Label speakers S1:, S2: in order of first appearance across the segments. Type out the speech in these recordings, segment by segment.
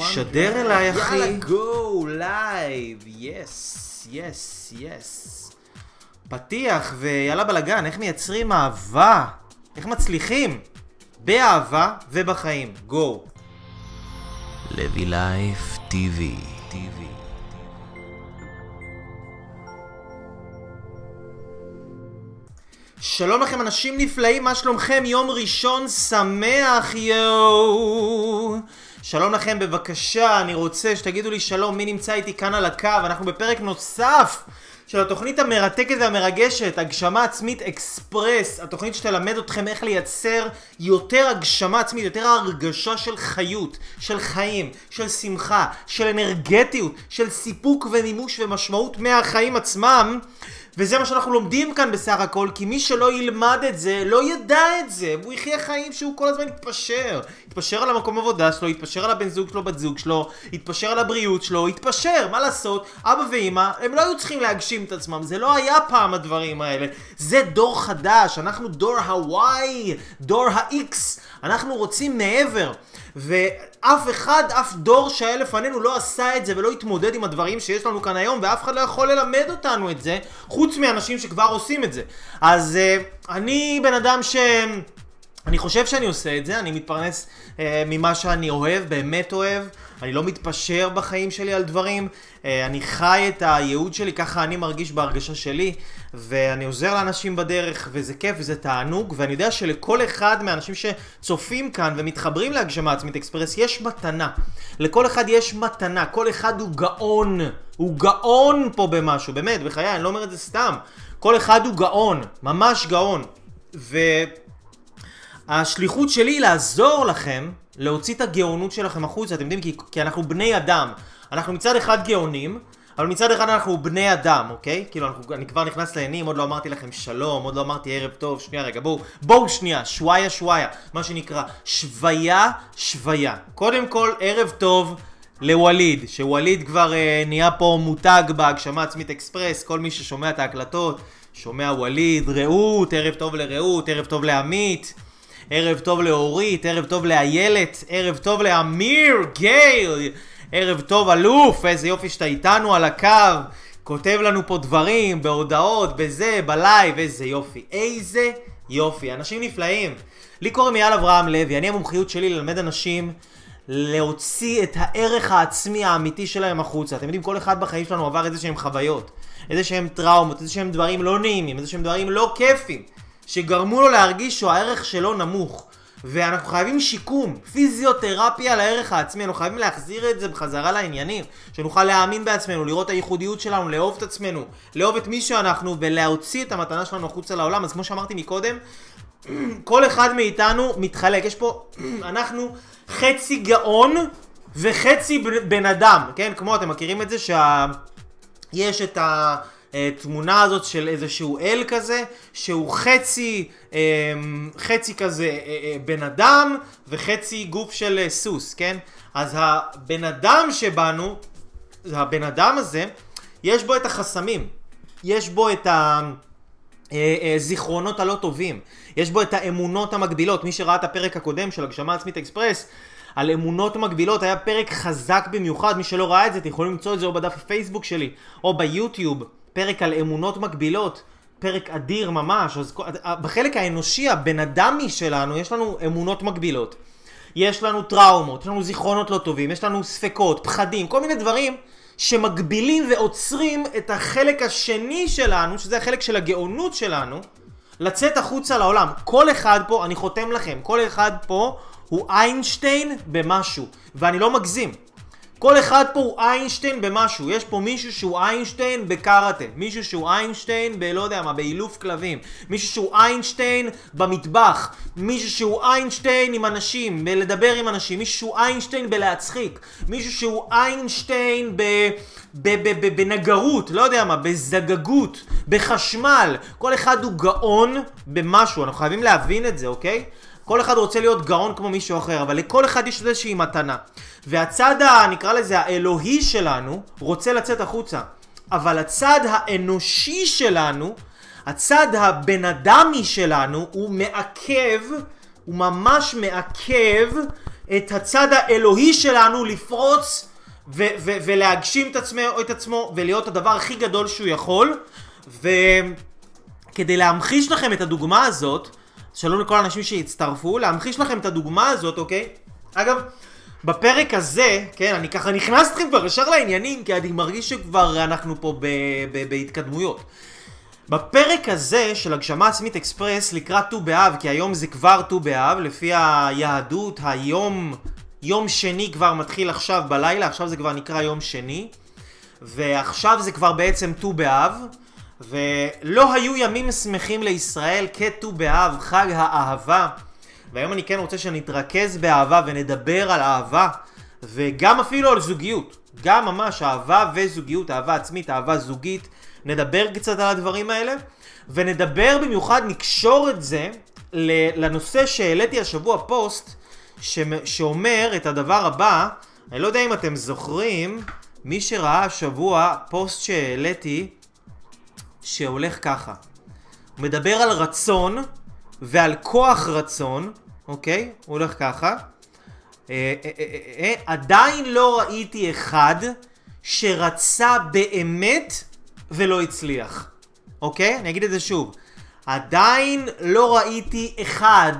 S1: שדר אליי, אחי.
S2: יאללה, go, live, yes, yes, yes.
S1: פתיח ויאללה בלאגן, איך מייצרים אהבה? איך מצליחים? באהבה ובחיים. go.
S3: לוי Life TV.
S1: שלום לכם אנשים נפלאים, מה שלומכם? יום ראשון שמח יואו! שלום לכם, בבקשה, אני רוצה שתגידו לי שלום, מי נמצא איתי כאן על הקו? אנחנו בפרק נוסף של התוכנית המרתקת והמרגשת, הגשמה עצמית אקספרס, התוכנית שתלמד אתכם איך לייצר יותר הגשמה עצמית, יותר הרגשה של חיות, של חיים, של שמחה, של אנרגטיות, של סיפוק ומימוש ומשמעות מהחיים עצמם. וזה מה שאנחנו לומדים כאן בסך הכל, כי מי שלא ילמד את זה, לא ידע את זה, והוא יחיה חיים שהוא כל הזמן יתפשר. יתפשר על המקום עבודה שלו, יתפשר על הבן זוג שלו, בת זוג שלו, יתפשר על הבריאות שלו, יתפשר, מה לעשות? אבא ואימא, הם לא היו צריכים להגשים את עצמם, זה לא היה פעם הדברים האלה. זה דור חדש, אנחנו דור ה-Y, דור ה-X, אנחנו רוצים מעבר. ואף אחד, אף דור שהיה לפנינו לא עשה את זה ולא התמודד עם הדברים שיש לנו כאן היום ואף אחד לא יכול ללמד אותנו את זה חוץ מאנשים שכבר עושים את זה. אז uh, אני בן אדם ש... אני חושב שאני עושה את זה, אני מתפרנס uh, ממה שאני אוהב, באמת אוהב, אני לא מתפשר בחיים שלי על דברים, uh, אני חי את הייעוד שלי, ככה אני מרגיש בהרגשה שלי, ואני עוזר לאנשים בדרך, וזה כיף וזה תענוג, ואני יודע שלכל אחד מהאנשים שצופים כאן ומתחברים להגשמה עצמית אקספרס, יש מתנה. לכל אחד יש מתנה, כל אחד הוא גאון, הוא גאון פה במשהו, באמת, בחיי, אני לא אומר את זה סתם. כל אחד הוא גאון, ממש גאון. ו... השליחות שלי היא לעזור לכם להוציא את הגאונות שלכם החוצה, אתם יודעים? כי, כי אנחנו בני אדם. אנחנו מצד אחד גאונים, אבל מצד אחד אנחנו בני אדם, אוקיי? כאילו, אנחנו, אני כבר נכנס לעניינים, עוד לא אמרתי לכם שלום, עוד לא אמרתי ערב טוב, שנייה רגע, בואו, בואו שנייה, שוויה שוויה, מה שנקרא, שוויה שוויה. קודם כל, ערב טוב. לווליד, שווליד כבר אה, נהיה פה מותג בהגשמה עצמית אקספרס, כל מי ששומע את ההקלטות, שומע ווליד, רעות, ערב טוב לרעות, ערב טוב לעמית. ערב טוב לאורית, ערב טוב לאיילת, ערב טוב לאמיר, גייל, ערב טוב אלוף, איזה יופי שאתה איתנו על הקו, כותב לנו פה דברים, בהודעות, בזה, בלייב, איזה יופי, איזה יופי, אנשים נפלאים. לי קוראים אייל אברהם לוי, אני המומחיות שלי ללמד אנשים להוציא את הערך העצמי האמיתי שלהם החוצה. אתם יודעים, כל אחד בחיים שלנו עבר איזה שהם חוויות, איזה שהם טראומות, איזה שהם דברים לא נעימים, איזה שהם דברים לא כיפים. שגרמו לו להרגיש שהערך שלו נמוך. ואנחנו חייבים שיקום, פיזיותרפיה לערך העצמי, אנחנו חייבים להחזיר את זה בחזרה לעניינים, שנוכל להאמין בעצמנו, לראות את הייחודיות שלנו, לאהוב את עצמנו, לאהוב את מי שאנחנו ולהוציא את המתנה שלנו החוצה לעולם. אז כמו שאמרתי מקודם, כל אחד מאיתנו מתחלק, יש פה, אנחנו חצי גאון וחצי בן אדם, כן? כמו אתם מכירים את זה שיש את ה... תמונה הזאת של איזשהו אל כזה, שהוא חצי, חצי כזה בן אדם וחצי גוף של סוס, כן? אז הבן אדם שבנו, הבן אדם הזה, יש בו את החסמים, יש בו את הזיכרונות הלא טובים, יש בו את האמונות המגבילות, מי שראה את הפרק הקודם של הגשמה עצמית אקספרס, על אמונות מגבילות, היה פרק חזק במיוחד, מי שלא ראה את זה, אתם יכולים למצוא את זה או בדף הפייסבוק שלי, או ביוטיוב. פרק על אמונות מגבילות, פרק אדיר ממש, אז בחלק האנושי, הבן אדמי שלנו, יש לנו אמונות מגבילות. יש לנו טראומות, יש לנו זיכרונות לא טובים, יש לנו ספקות, פחדים, כל מיני דברים שמגבילים ועוצרים את החלק השני שלנו, שזה החלק של הגאונות שלנו, לצאת החוצה לעולם. כל אחד פה, אני חותם לכם, כל אחד פה הוא איינשטיין במשהו, ואני לא מגזים. כל אחד פה הוא איינשטיין במשהו, יש פה מישהו שהוא איינשטיין בקארטה, מישהו שהוא איינשטיין בלא יודע מה, באילוף כלבים, מישהו שהוא איינשטיין במטבח, מישהו שהוא איינשטיין עם אנשים, בלדבר עם אנשים, מישהו שהוא איינשטיין בלהצחיק, מישהו שהוא איינשטיין ב... בנגרות, לא יודע מה, בזגגות, בחשמל, כל אחד הוא גאון במשהו, אנחנו חייבים להבין את זה, אוקיי? כל אחד רוצה להיות גאון כמו מישהו אחר, אבל לכל אחד יש איזושהי מתנה. והצד, ה, נקרא לזה, האלוהי שלנו, רוצה לצאת החוצה. אבל הצד האנושי שלנו, הצד הבן אדמי שלנו, הוא מעכב, הוא ממש מעכב את הצד האלוהי שלנו לפרוץ ו- ו- ולהגשים את עצמו, את עצמו ולהיות הדבר הכי גדול שהוא יכול. וכדי להמחיש לכם את הדוגמה הזאת, שלום לכל האנשים שהצטרפו, להמחיש לכם את הדוגמה הזאת, אוקיי? אגב, בפרק הזה, כן, אני ככה נכנס אתכם כבר ישר לעניינים, כי אני מרגיש שכבר אנחנו פה ב- ב- בהתקדמויות. בפרק הזה של הגשמה עצמית אקספרס לקראת ט"ו באב, כי היום זה כבר ט"ו באב, לפי היהדות היום, יום שני כבר מתחיל עכשיו בלילה, עכשיו זה כבר נקרא יום שני, ועכשיו זה כבר בעצם ט"ו באב, ולא היו ימים שמחים לישראל כט"ו באב, חג האהבה. והיום אני כן רוצה שנתרכז באהבה ונדבר על אהבה, וגם אפילו על זוגיות. גם ממש אהבה וזוגיות, אהבה עצמית, אהבה זוגית. נדבר קצת על הדברים האלה, ונדבר במיוחד, נקשור את זה לנושא שהעליתי השבוע פוסט, ש- שאומר את הדבר הבא, אני לא יודע אם אתם זוכרים, מי שראה השבוע פוסט שהעליתי, שהולך ככה. הוא מדבר על רצון ועל כוח רצון, אוקיי? הוא הולך ככה. אה, אה, אה, אה, אה, עדיין לא ראיתי אחד שרצה באמת ולא הצליח, אוקיי? אני אגיד את זה שוב. עדיין לא ראיתי אחד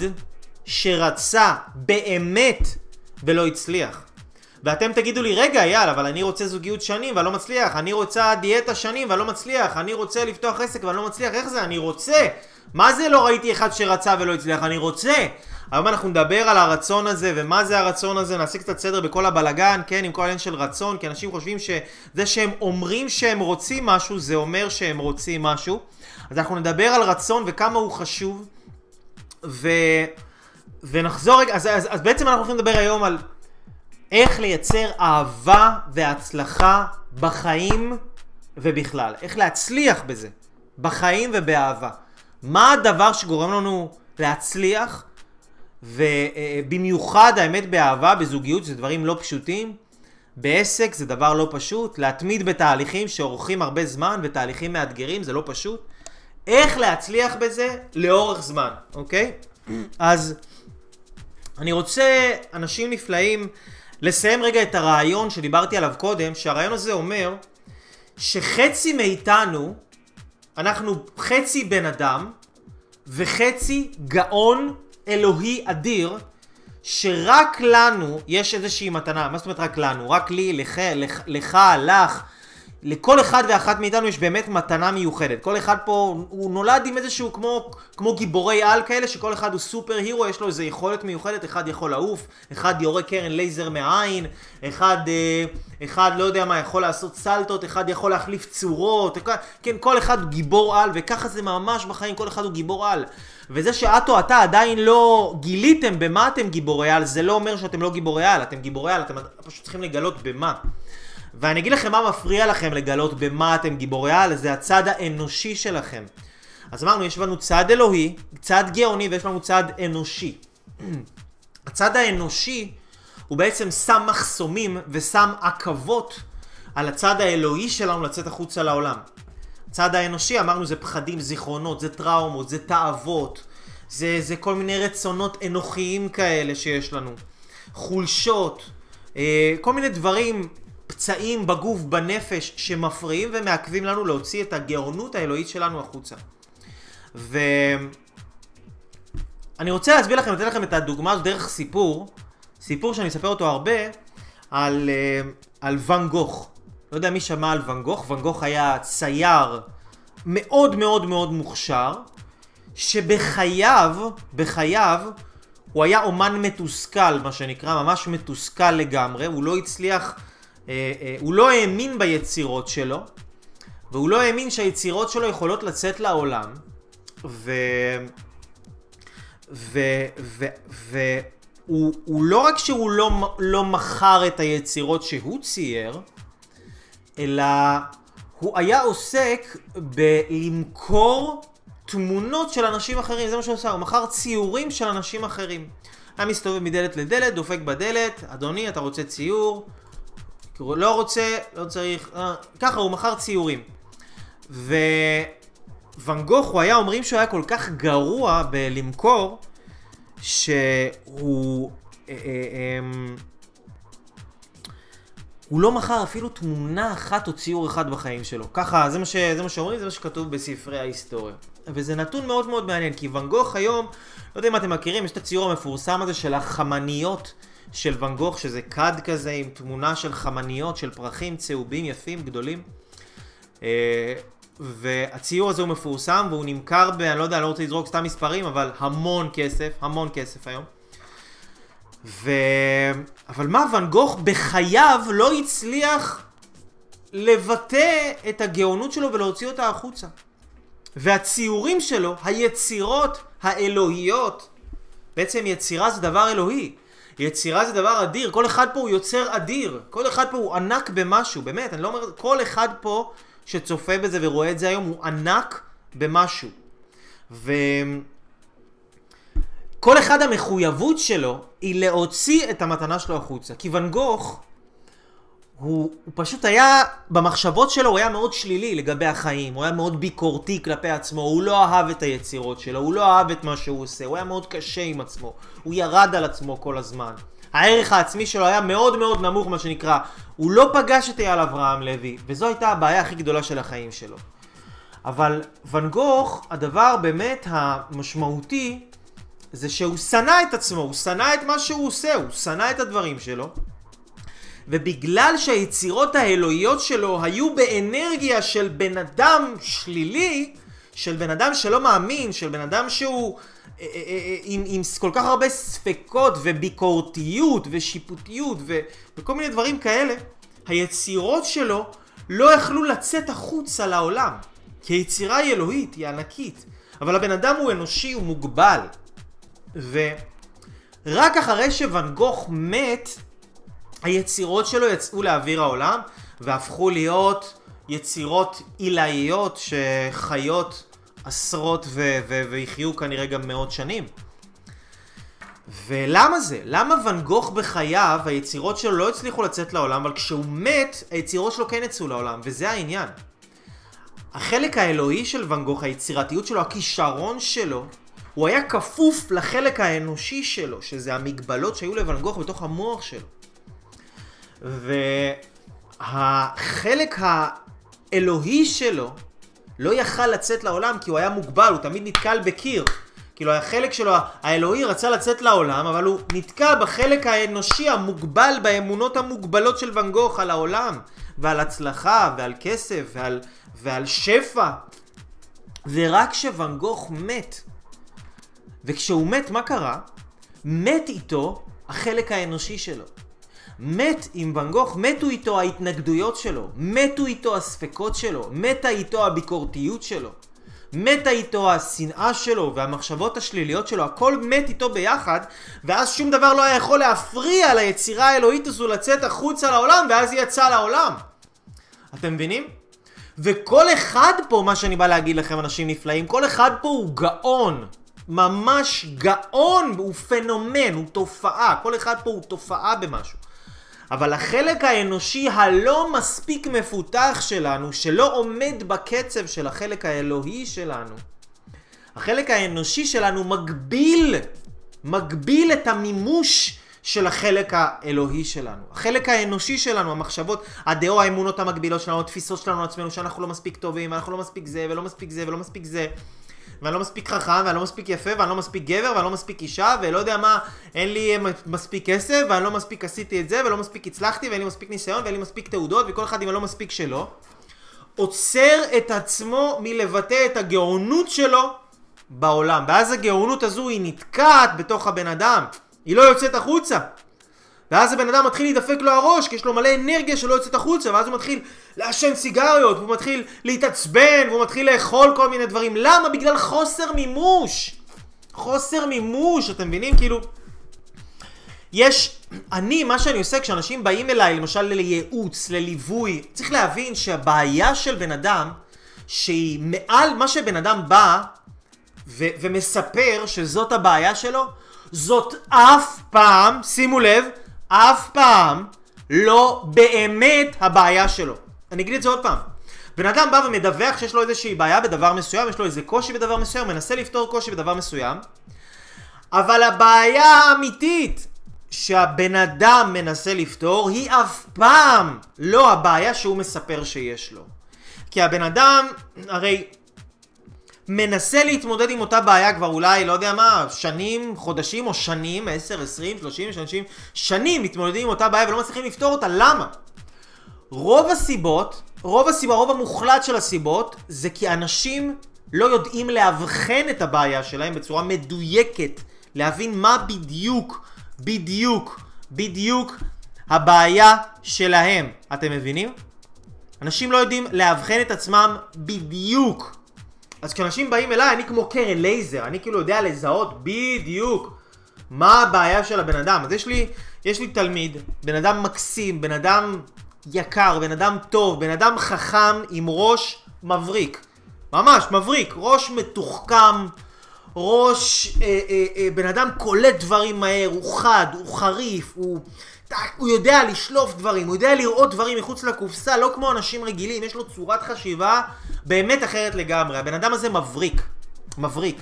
S1: שרצה באמת ולא הצליח. ואתם תגידו לי, רגע, אייל, אבל אני רוצה זוגיות שנים ואני לא מצליח, אני רוצה דיאטה שנים ואני לא מצליח, אני רוצה לפתוח עסק ואני לא מצליח, איך זה? אני רוצה! מה זה לא ראיתי אחד שרצה ולא הצליח? אני רוצה! היום אנחנו נדבר על הרצון הזה, ומה זה הרצון הזה, נעשה קצת סדר בכל הבלגן, כן, עם כל העניין של רצון, כי אנשים חושבים שזה שהם אומרים שהם רוצים משהו, זה אומר שהם רוצים משהו. אז אנחנו נדבר על רצון וכמה הוא חשוב, ו... ונחזור רגע, אז, אז, אז בעצם אנחנו הולכים לדבר היום על איך לייצר אהבה והצלחה בחיים ובכלל. איך להצליח בזה, בחיים ובאהבה. מה הדבר שגורם לנו להצליח, ובמיוחד האמת באהבה, בזוגיות, זה דברים לא פשוטים. בעסק זה דבר לא פשוט, להתמיד בתהליכים שאורכים הרבה זמן ותהליכים מאתגרים זה לא פשוט. איך להצליח בזה לאורך זמן, אוקיי? אז אני רוצה, אנשים נפלאים, לסיים רגע את הרעיון שדיברתי עליו קודם, שהרעיון הזה אומר שחצי מאיתנו, אנחנו חצי בן אדם וחצי גאון אלוהי אדיר, שרק לנו יש איזושהי מתנה. מה זאת אומרת רק לנו? רק לי, לך, לך, לך לך. לכל אחד ואחת מאיתנו יש באמת מתנה מיוחדת. כל אחד פה, הוא נולד עם איזשהו כמו, כמו גיבורי על כאלה, שכל אחד הוא סופר הירו, יש לו איזו יכולת מיוחדת, אחד יכול לעוף, אחד יורה קרן לייזר מהעין, אחד, אה, אחד לא יודע מה, יכול לעשות סלטות, אחד יכול להחליף צורות, כן, כל אחד גיבור על, וככה זה ממש בחיים, כל אחד הוא גיבור על. וזה שאת או אתה עדיין לא גיליתם במה אתם גיבורי על, זה לא אומר שאתם לא גיבורי על, אתם גיבורי על, אתם פשוט צריכים לגלות במה. ואני אגיד לכם מה מפריע לכם לגלות במה אתם גיבורי על, זה הצד האנושי שלכם. אז אמרנו, יש לנו צד אלוהי, צד גאוני ויש לנו צד אנושי. הצד האנושי הוא בעצם שם מחסומים ושם עכבות על הצד האלוהי שלנו לצאת החוצה לעולם. הצד האנושי, אמרנו, זה פחדים, זיכרונות, זה טראומות, זה תאוות, זה, זה כל מיני רצונות אנוכיים כאלה שיש לנו. חולשות, אה, כל מיני דברים, פצעים בגוף, בנפש, שמפריעים ומעכבים לנו להוציא את הגאונות האלוהית שלנו החוצה. ואני רוצה להסביר לכם, לתת לכם את הדוגמה הזו דרך סיפור, סיפור שאני אספר אותו הרבה, על, אה, על ואן גוך. לא יודע מי שמע על ואן גוך, ואן גוך היה צייר מאוד מאוד מאוד מוכשר, שבחייו, בחייו, הוא היה אומן מתוסכל, מה שנקרא, ממש מתוסכל לגמרי, הוא לא הצליח, הוא לא האמין ביצירות שלו, והוא לא האמין שהיצירות שלו יכולות לצאת לעולם, ו... ו... ו... ו... הוא, הוא לא רק שהוא לא, לא מכר את היצירות שהוא צייר, אלא הוא היה עוסק בלמכור תמונות של אנשים אחרים, זה מה שהוא עושה, הוא מכר ציורים של אנשים אחרים. היה מסתובב מדלת לדלת, דופק בדלת, אדוני, אתה רוצה ציור? לא רוצה, לא צריך, אה, ככה הוא מכר ציורים. וואן גוך, הוא היה, אומרים שהוא היה כל כך גרוע בלמכור, שהוא אה, אה, אמ, הוא לא מכר אפילו תמונה אחת או ציור אחד בחיים שלו. ככה, זה מה, ש, זה מה שאומרים, זה מה שכתוב בספרי ההיסטוריה. וזה נתון מאוד מאוד מעניין, כי ואן גוך היום, לא יודע אם אתם מכירים, יש את הציור המפורסם הזה של החמניות של ואן גוך, שזה כד כזה עם תמונה של חמניות, של פרחים צהובים יפים, גדולים. אה, והציור הזה הוא מפורסם והוא נמכר ב... אני לא יודע, אני לא רוצה לזרוק סתם מספרים, אבל המון כסף, המון כסף היום. ו... אבל מה, ואן גוך בחייו לא הצליח לבטא את הגאונות שלו ולהוציא אותה החוצה. והציורים שלו, היצירות האלוהיות, בעצם יצירה זה דבר אלוהי. יצירה זה דבר אדיר, כל אחד פה הוא יוצר אדיר, כל אחד פה הוא ענק במשהו, באמת, אני לא אומר, כל אחד פה שצופה בזה ורואה את זה היום הוא ענק במשהו. ו... כל אחד המחויבות שלו היא להוציא את המתנה שלו החוצה. כי ואן גוך, הוא, הוא פשוט היה, במחשבות שלו הוא היה מאוד שלילי לגבי החיים, הוא היה מאוד ביקורתי כלפי עצמו, הוא לא אהב את היצירות שלו, הוא לא אהב את מה שהוא עושה, הוא היה מאוד קשה עם עצמו, הוא ירד על עצמו כל הזמן. הערך העצמי שלו היה מאוד מאוד נמוך, מה שנקרא. הוא לא פגש את אייל אברהם לוי, וזו הייתה הבעיה הכי גדולה של החיים שלו. אבל ואן גוך, הדבר באמת המשמעותי, זה שהוא שנא את עצמו, הוא שנא את מה שהוא עושה, הוא שנא את הדברים שלו. ובגלל שהיצירות האלוהיות שלו היו באנרגיה של בן אדם שלילי, של בן אדם שלא מאמין, של בן אדם שהוא אה, אה, אה, עם, עם כל כך הרבה ספקות וביקורתיות ושיפוטיות ו, וכל מיני דברים כאלה, היצירות שלו לא יכלו לצאת החוצה לעולם. כי היצירה היא אלוהית, היא ענקית. אבל הבן אדם הוא אנושי, הוא מוגבל. ורק אחרי שוואן גוך מת, היצירות שלו יצאו לאוויר העולם והפכו להיות יצירות עילאיות שחיות עשרות ו- ו- ויחיו כנראה גם מאות שנים. ולמה זה? למה ואן גוך בחייו, היצירות שלו לא הצליחו לצאת לעולם, אבל כשהוא מת, היצירות שלו כן יצאו לעולם, וזה העניין. החלק האלוהי של ואן גוך, היצירתיות שלו, הכישרון שלו, הוא היה כפוף לחלק האנושי שלו, שזה המגבלות שהיו לוואן גוך בתוך המוח שלו. והחלק האלוהי שלו לא יכל לצאת לעולם כי הוא היה מוגבל, הוא תמיד נתקל בקיר. כאילו החלק שלו, האלוהי רצה לצאת לעולם, אבל הוא נתקע בחלק האנושי המוגבל, באמונות המוגבלות של ואן גוך על העולם, ועל הצלחה, ועל כסף, ועל, ועל שפע. ורק כשוואן גוך מת, וכשהוא מת, מה קרה? מת איתו החלק האנושי שלו. מת עם ואן גוך, מתו איתו ההתנגדויות שלו, מתו איתו הספקות שלו, מתה איתו הביקורתיות שלו, מתה איתו השנאה שלו והמחשבות השליליות שלו, הכל מת איתו ביחד, ואז שום דבר לא היה יכול להפריע ליצירה האלוהית הזו לצאת החוצה לעולם, ואז היא יצאה לעולם. אתם מבינים? וכל אחד פה, מה שאני בא להגיד לכם, אנשים נפלאים, כל אחד פה הוא גאון. ממש גאון, הוא פנומן, הוא תופעה, כל אחד פה הוא תופעה במשהו. אבל החלק האנושי הלא מספיק מפותח שלנו, שלא עומד בקצב של החלק האלוהי שלנו, החלק האנושי שלנו מגביל, מגביל את המימוש של החלק האלוהי שלנו. החלק האנושי שלנו, המחשבות, הדעות, האמונות המגבילות שלנו, התפיסות שלנו עצמנו, שאנחנו לא מספיק טובים, אנחנו לא מספיק זה, ולא מספיק זה, ולא מספיק זה. ואני לא מספיק חכם, ואני לא מספיק יפה, ואני לא מספיק גבר, ואני לא מספיק אישה, ולא יודע מה, אין לי מספיק כסף, ואני לא מספיק עשיתי את זה, ולא מספיק הצלחתי, ואין לי מספיק ניסיון, ואין לי מספיק תעודות, וכל אחד עם הלא מספיק שלו, עוצר את עצמו מלבטא את הגאונות שלו בעולם. ואז הגאונות הזו היא נתקעת בתוך הבן אדם, היא לא יוצאת החוצה. ואז הבן אדם מתחיל להידפק לו הראש, כי יש לו מלא אנרגיה שלא יוצאת החוצה, ואז הוא מתחיל לעשן סיגריות, והוא מתחיל להתעצבן, והוא מתחיל לאכול כל מיני דברים. למה? בגלל חוסר מימוש. חוסר מימוש, אתם מבינים? כאילו... יש, אני, מה שאני עושה כשאנשים באים אליי, למשל לייעוץ, לליווי, צריך להבין שהבעיה של בן אדם, שהיא מעל מה שבן אדם בא ו- ומספר שזאת הבעיה שלו, זאת אף פעם, שימו לב, אף פעם לא באמת הבעיה שלו. אני אגיד את זה עוד פעם. בן אדם בא ומדווח שיש לו איזושהי בעיה בדבר מסוים, יש לו איזה קושי בדבר מסוים, מנסה לפתור קושי בדבר מסוים, אבל הבעיה האמיתית שהבן אדם מנסה לפתור היא אף פעם לא הבעיה שהוא מספר שיש לו. כי הבן אדם, הרי מנסה להתמודד עם אותה בעיה כבר אולי, לא יודע מה, שנים, חודשים או שנים, 10, 20, 30, 30, שנים מתמודדים עם אותה בעיה ולא מצליחים לפתור אותה, למה? רוב הסיבות, רוב הסיבה, רוב המוחלט של הסיבות, זה כי אנשים לא יודעים לאבחן את הבעיה שלהם בצורה מדויקת, להבין מה בדיוק, בדיוק, בדיוק הבעיה שלהם. אתם מבינים? אנשים לא יודעים לאבחן את עצמם בדיוק. אז כשאנשים באים אליי, אני כמו קרן לייזר, אני כאילו יודע לזהות בדיוק מה הבעיה של הבן אדם. אז יש לי, יש לי תלמיד, בן אדם מקסים, בן אדם יקר, בן אדם טוב, בן אדם חכם עם ראש מבריק. ממש, מבריק, ראש מתוחכם, ראש, אה, אה, אה, בן אדם קולט דברים מהר, הוא חד, הוא חריף, הוא... הוא יודע לשלוף דברים, הוא יודע לראות דברים מחוץ לקופסה, לא כמו אנשים רגילים, יש לו צורת חשיבה באמת אחרת לגמרי. הבן אדם הזה מבריק, מבריק.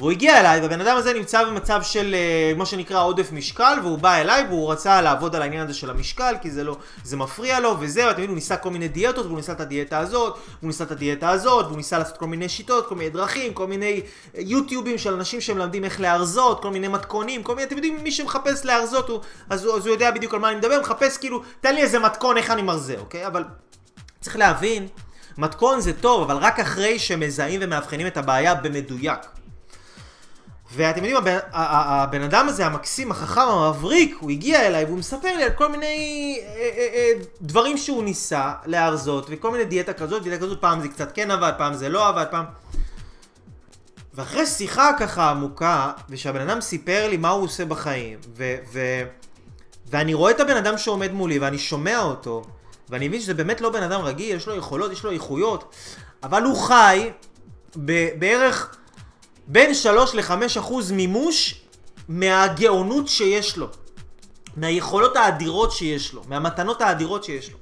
S1: והוא הגיע אליי, והבן אדם הזה נמצא במצב של, uh, מה שנקרא, עודף משקל, והוא בא אליי, והוא רצה לעבוד על העניין הזה של המשקל, כי זה לא, זה מפריע לו, וזהו, אתם יודעים, הוא ניסה כל מיני דיאטות, והוא ניסה את הדיאטה הזאת, והוא ניסה את הדיאטה הזאת, והוא ניסה לעשות כל מיני שיטות, כל מיני דרכים, כל מיני אה, יוטיובים של אנשים שמלמדים איך להרזות, כל מיני מתכונים, כל מיני, אתם יודעים, מי שמחפש להרזות, הוא, אז, הוא, אז הוא יודע בדיוק על מה אני מדבר, מחפש כאילו, תן לי איזה מתכון איך אני מרזה, אוקיי? אבל צריך להבין, מתכון זה טוב, אבל רק אחרי שמזהים ומאבחנים את הבעיה במדויק. ואתם יודעים, הבן, אדם הזה, המקסים, החכם, המבריק, הוא הגיע אליי והוא מספר לי על כל מיני אה, אה, אה, דברים שהוא ניסה להרזות, וכל מיני דיאטה כזאת, דיאטה כזאת, פעם זה קצת כן עבד, פעם זה לא עבד, פעם... ואחרי שיחה ככה עמוקה, ושהבן אדם סיפר לי מה הוא עושה בחיים, ו... ו ואני רואה את הבן אדם שעומד מולי, ואני שומע אותו, ואני מבין שזה באמת לא בן אדם רגיל, יש לו יכולות, יש לו איכויות, אבל הוא חי בערך... בין 3 ל-5 אחוז מימוש מהגאונות שיש לו. מהיכולות האדירות שיש לו, מהמתנות האדירות שיש לו.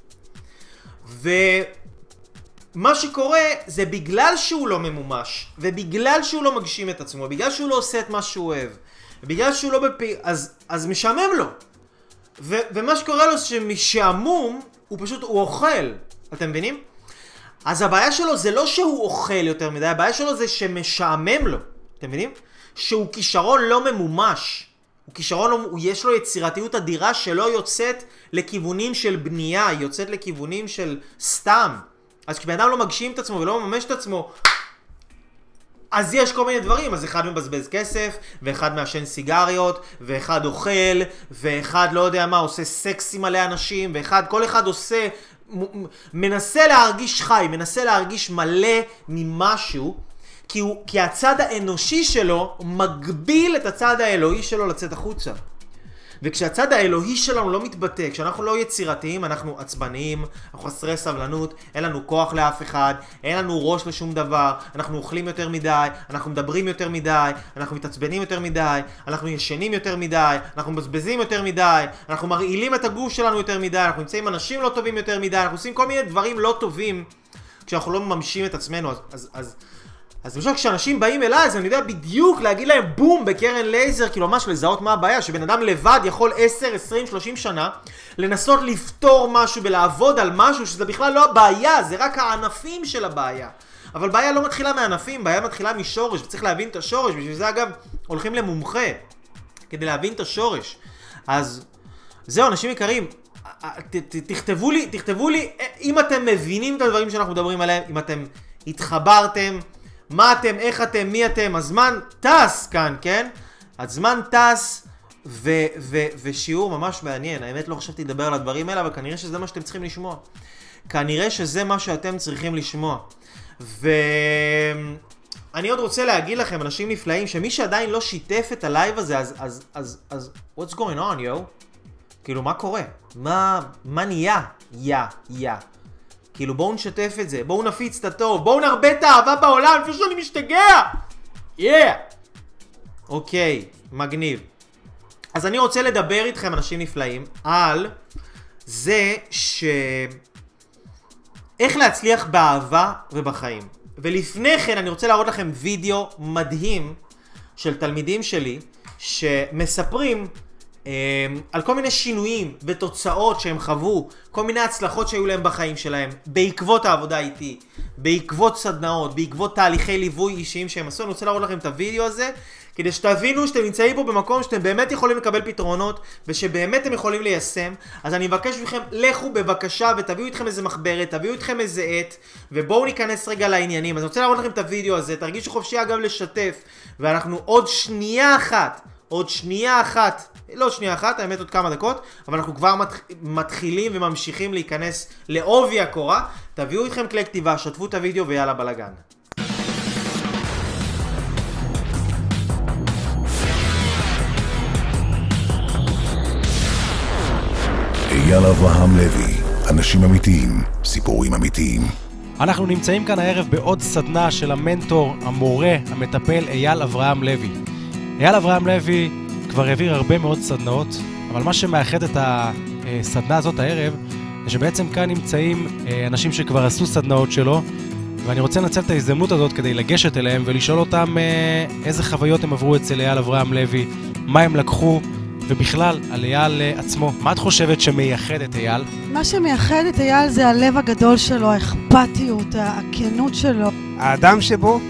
S1: ומה שקורה זה בגלל שהוא לא ממומש, ובגלל שהוא לא מגשים את עצמו, בגלל שהוא לא עושה את מה שהוא אוהב, ובגלל שהוא לא בפי... אז, אז משעמם לו. ו- ומה שקורה לו זה שמשעמום, הוא פשוט, הוא אוכל. אתם מבינים? אז הבעיה שלו זה לא שהוא אוכל יותר מדי, הבעיה שלו זה שמשעמם לו. אתם מבינים? שהוא כישרון לא ממומש. הוא כישרון, הוא, יש לו יצירתיות אדירה שלא יוצאת לכיוונים של בנייה, היא יוצאת לכיוונים של סתם. אז כשבן אדם לא מגשים את עצמו ולא מממש את עצמו, אז יש כל מיני דברים, אז אחד מבזבז כסף, ואחד מעשן סיגריות, ואחד אוכל, ואחד לא יודע מה, עושה סקס עם מלא אנשים, ואחד, כל אחד עושה, מנסה להרגיש חי, מנסה להרגיש מלא ממשהו, כי, הוא, כי הצד האנושי שלו מגביל את הצד האלוהי שלו לצאת החוצה. וכשהצד האלוהי שלנו לא מתבטא, כשאנחנו לא יצירתיים, אנחנו עצבניים, אנחנו חסרי סבלנות, אין לנו כוח לאף אחד, אין לנו ראש לשום דבר, אנחנו אוכלים יותר מדי, אנחנו מדברים יותר מדי, אנחנו מתעצבנים יותר מדי, אנחנו ישנים יותר מדי, אנחנו מבזבזים יותר מדי, אנחנו מרעילים את הגוף שלנו יותר מדי, אנחנו נמצאים עם אנשים לא טובים יותר מדי, אנחנו עושים כל מיני דברים לא טובים כשאנחנו לא מממשים את עצמנו, אז... אז, אז אז למשל כשאנשים באים אליי, אז אני יודע בדיוק להגיד להם בום בקרן לייזר, כאילו ממש לזהות מה הבעיה, שבן אדם לבד יכול 10, 20, 30 שנה לנסות לפתור משהו ולעבוד על משהו שזה בכלל לא הבעיה, זה רק הענפים של הבעיה. אבל בעיה לא מתחילה מענפים, בעיה מתחילה משורש, וצריך להבין את השורש, בשביל זה אגב הולכים למומחה, כדי להבין את השורש. אז זהו, אנשים יקרים, תכתבו לי, תכתבו לי אם אתם מבינים את הדברים שאנחנו מדברים עליהם, אם אתם התחברתם. מה אתם, איך אתם, מי אתם, הזמן טס כאן, כן? הזמן טס, ו- ו- ושיעור ממש מעניין. האמת לא חשבתי לדבר על הדברים האלה, אבל כנראה שזה מה שאתם צריכים לשמוע. כנראה שזה מה שאתם צריכים לשמוע. ואני עוד רוצה להגיד לכם, אנשים נפלאים, שמי שעדיין לא שיתף את הלייב הזה, אז, אז, אז, אז, what's going on, yo? כאילו, מה קורה? מה, מה נהיה? yeah, yeah. כאילו בואו נשתף את זה, בואו נפיץ את הטוב, בואו נרבה את האהבה בעולם לפני שאני משתגע! yeah! אוקיי, מגניב. אז אני רוצה לדבר איתכם, אנשים נפלאים, על זה ש... איך להצליח באהבה ובחיים. ולפני כן אני רוצה להראות לכם וידאו מדהים של תלמידים שלי שמספרים על כל מיני שינויים ותוצאות שהם חוו, כל מיני הצלחות שהיו להם בחיים שלהם, בעקבות העבודה איתי, בעקבות סדנאות, בעקבות תהליכי ליווי אישיים שהם עשו. אני רוצה להראות לכם את הוידאו הזה, כדי שתבינו שאתם נמצאים פה במקום שאתם באמת יכולים לקבל פתרונות, ושבאמת אתם יכולים ליישם. אז אני מבקש מכם, לכו בבקשה ותביאו איתכם איזה מחברת, תביאו איתכם איזה עט, ובואו ניכנס רגע לעניינים. אז אני רוצה להראות לכם את הוידאו הזה, תרגישו חופשי אגב לשתף, ואנחנו עוד שנייה אחת, עוד שנייה אחת, לא שנייה אחת, האמת עוד כמה דקות, אבל אנחנו כבר מתח... מתחילים וממשיכים להיכנס לעובי הקורה. תביאו איתכם כלי כתיבה, שתפו את הוידאו ויאללה בלאגן.
S4: אייל אברהם לוי, אנשים אמיתיים, סיפורים אמיתיים.
S5: אנחנו נמצאים כאן הערב בעוד סדנה של המנטור, המורה, המטפל אייל אברהם לוי. אייל אברהם לוי כבר העביר הרבה מאוד סדנאות, אבל מה שמאחד את הסדנה הזאת הערב, זה שבעצם כאן נמצאים אה, אנשים שכבר עשו סדנאות שלו, ואני רוצה לנצל את ההזדמנות הזאת כדי לגשת אליהם ולשאול אותם אה, איזה חוויות הם עברו אצל אייל אברהם לוי, מה הם לקחו, ובכלל, על אייל אה, עצמו. מה את חושבת שמייחד את אייל?
S6: מה שמייחד את אייל זה הלב הגדול שלו, האכפתיות, הכנות שלו.
S7: האדם שבו,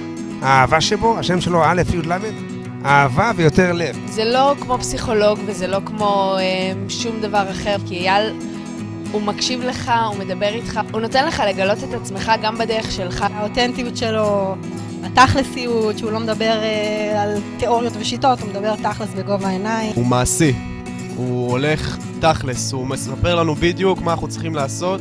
S7: האהבה שבו, השם שלו א' י' ל', אהבה ויותר לב.
S8: זה לא כמו פסיכולוג וזה לא כמו אה, שום דבר אחר, כי אייל, הוא מקשיב לך, הוא מדבר איתך, הוא נותן לך לגלות את עצמך גם בדרך שלך.
S6: האותנטיות שלו, התכלסיות, שהוא לא מדבר אה, על תיאוריות ושיטות, הוא מדבר תכלס בגובה העיניים.
S9: הוא מעשי. הוא הולך תכלס, הוא מספר לנו בדיוק מה אנחנו צריכים לעשות,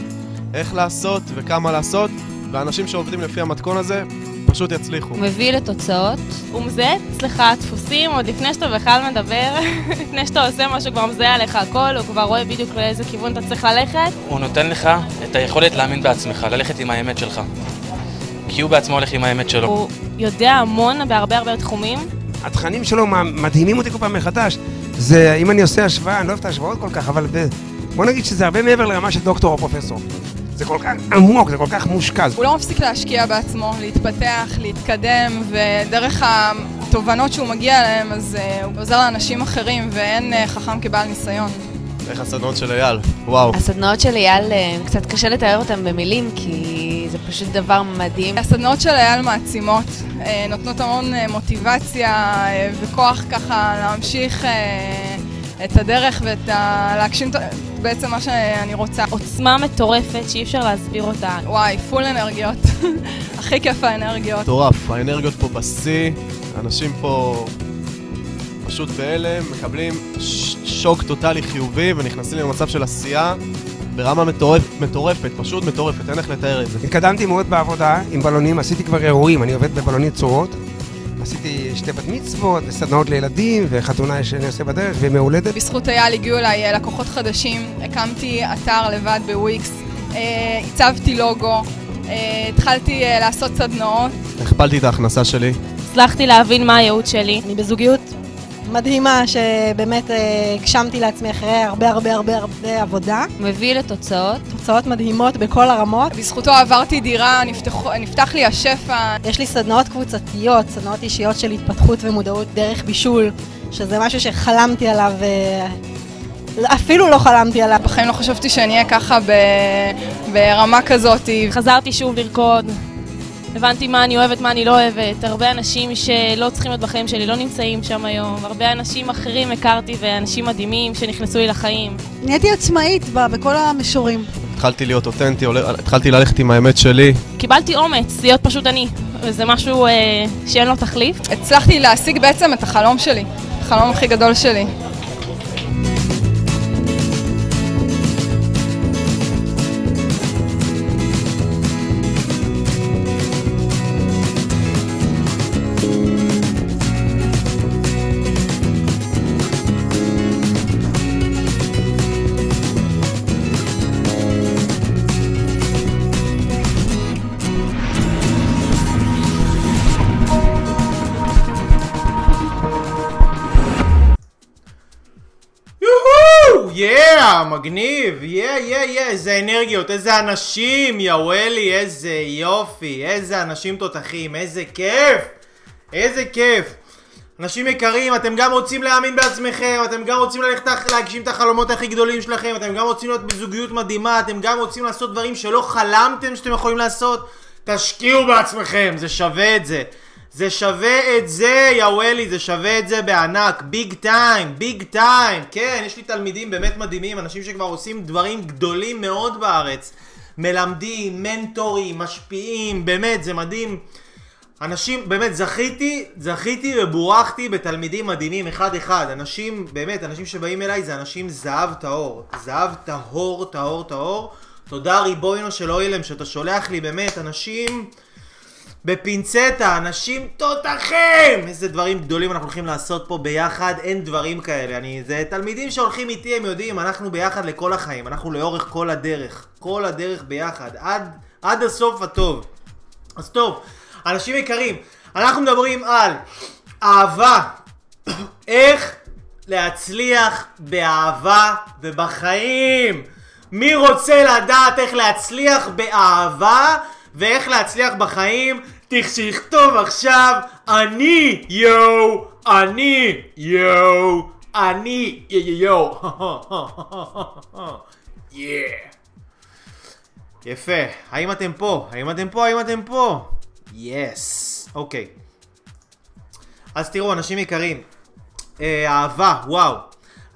S9: איך לעשות וכמה לעשות, ואנשים שעובדים לפי המתכון הזה פשוט יצליחו.
S10: הוא מביא לתוצאות, הוא מזהה אצלך דפוסים עוד לפני שאתה בכלל מדבר, לפני שאתה עושה משהו, כבר מזהה עליך הכל, הוא כבר רואה בדיוק לאיזה כיוון אתה צריך ללכת.
S11: הוא נותן לך את היכולת להאמין בעצמך, ללכת עם האמת שלך. כי הוא בעצמו הולך עם האמת שלו.
S10: הוא יודע המון בהרבה הרבה תחומים.
S7: התכנים שלו מדהימים אותי כל פעם מחדש. זה, אם אני עושה השוואה, אני לא אוהב את ההשוואות כל כך, אבל ב... בוא נגיד שזה הרבה מעבר לרמה של דוקטור או פרופסור. זה כל כך עמוק, זה כל כך מושקע.
S12: הוא לא מפסיק להשקיע בעצמו, להתפתח, להתקדם, ודרך התובנות שהוא מגיע אליהן, אז uh, הוא עוזר לאנשים אחרים, ואין uh, חכם כבעל ניסיון.
S9: איך הסדנאות של אייל? וואו.
S8: הסדנאות של אייל, אה, קצת קשה לתאר אותן במילים, כי זה פשוט דבר מדהים.
S12: הסדנאות של אייל מעצימות, נותנות המון מוטיבציה וכוח ככה להמשיך את הדרך ואת ה... להגשים בעצם מה שאני רוצה.
S10: עוצמה מטורפת שאי אפשר להסביר אותה.
S12: וואי, פול אנרגיות. הכי כיף האנרגיות.
S9: מטורף, האנרגיות פה בשיא, אנשים פה פשוט בהלם, מקבלים שוק טוטאלי חיובי ונכנסים למצב של עשייה. ברמה מטורפ, מטורפת, פשוט מטורפת, אין איך לתאר את זה.
S7: התקדמתי מאוד בעבודה עם בלונים, עשיתי כבר אירועים, אני עובד בבלונית צורות. שתי בת מצוות, סדנאות לילדים וחתונה שאני עושה בדרך ומהולדת.
S12: בזכות אייל הגיעו אליי אה, לקוחות חדשים, הקמתי אתר לבד בוויקס, אה, הצבתי לוגו, אה, התחלתי לעשות סדנאות.
S9: הכפלתי את ההכנסה שלי.
S10: הצלחתי להבין מה הייעוד שלי.
S6: אני בזוגיות מדהימה שבאמת הגשמתי לעצמי אחרי הרבה הרבה הרבה הרבה עבודה.
S10: מביא לתוצאות.
S6: תוצאות מדהימות בכל הרמות.
S12: בזכותו עברתי דירה, נפתח, נפתח לי השפע.
S6: יש לי סדנאות קבוצתיות, סדנאות אישיות של התפתחות ומודעות דרך בישול, שזה משהו שחלמתי עליו, אפילו לא חלמתי עליו.
S12: בחיים לא חשבתי שאני אהיה ככה ב... ברמה כזאת.
S10: חזרתי שוב לרקוד. הבנתי מה אני אוהבת, מה אני לא אוהבת. הרבה אנשים שלא צריכים להיות בחיים שלי לא נמצאים שם היום. הרבה אנשים אחרים הכרתי ואנשים מדהימים שנכנסו לי לחיים.
S6: נהייתי עצמאית בכל המישורים.
S9: התחלתי להיות אותנטי, התחלתי ללכת עם האמת שלי.
S10: קיבלתי אומץ להיות פשוט אני. זה משהו אה, שאין לו תחליף.
S12: הצלחתי להשיג בעצם את החלום שלי. החלום הכי גדול שלי.
S1: יאה, מגניב, יאה, יאה, יאה, איזה אנרגיות, איזה אנשים, יא וואלי, איזה יופי, איזה אנשים תותחים, איזה כיף, איזה כיף. אנשים יקרים, אתם גם רוצים להאמין בעצמכם, אתם גם רוצים ללכת לה- להגשים את החלומות הכי גדולים שלכם, אתם גם רוצים להיות בזוגיות מדהימה, אתם גם רוצים לעשות דברים שלא חלמתם שאתם יכולים לעשות, תשקיעו בעצמכם, זה שווה את זה. זה שווה את זה, יא וואלי, זה שווה את זה בענק, ביג טיים, ביג טיים. כן, יש לי תלמידים באמת מדהימים, אנשים שכבר עושים דברים גדולים מאוד בארץ. מלמדים, מנטורים, משפיעים, באמת, זה מדהים. אנשים, באמת, זכיתי, זכיתי ובורכתי בתלמידים מדהימים אחד אחד. אנשים, באמת, אנשים שבאים אליי זה אנשים זהב טהור. זהב טהור, טהור, טהור. תודה ריבוינו של אוילם שאתה שולח לי באמת אנשים בפינצטה, אנשים תותחים! איזה דברים גדולים אנחנו הולכים לעשות פה ביחד, אין דברים כאלה. אני, זה תלמידים שהולכים איתי, הם יודעים, אנחנו ביחד לכל החיים, אנחנו לאורך כל הדרך. כל הדרך ביחד, עד, עד הסוף הטוב. אז טוב, אנשים יקרים, אנחנו מדברים על אהבה. איך להצליח באהבה ובחיים. מי רוצה לדעת איך להצליח באהבה ואיך להצליח בחיים? תכתוב עכשיו, אני יואו, אני יואו, אני יואו. יפה. האם אתם פה? האם אתם פה? האם אתם פה? יס. אוקיי. אז תראו, אנשים יקרים. אה, אהבה, וואו.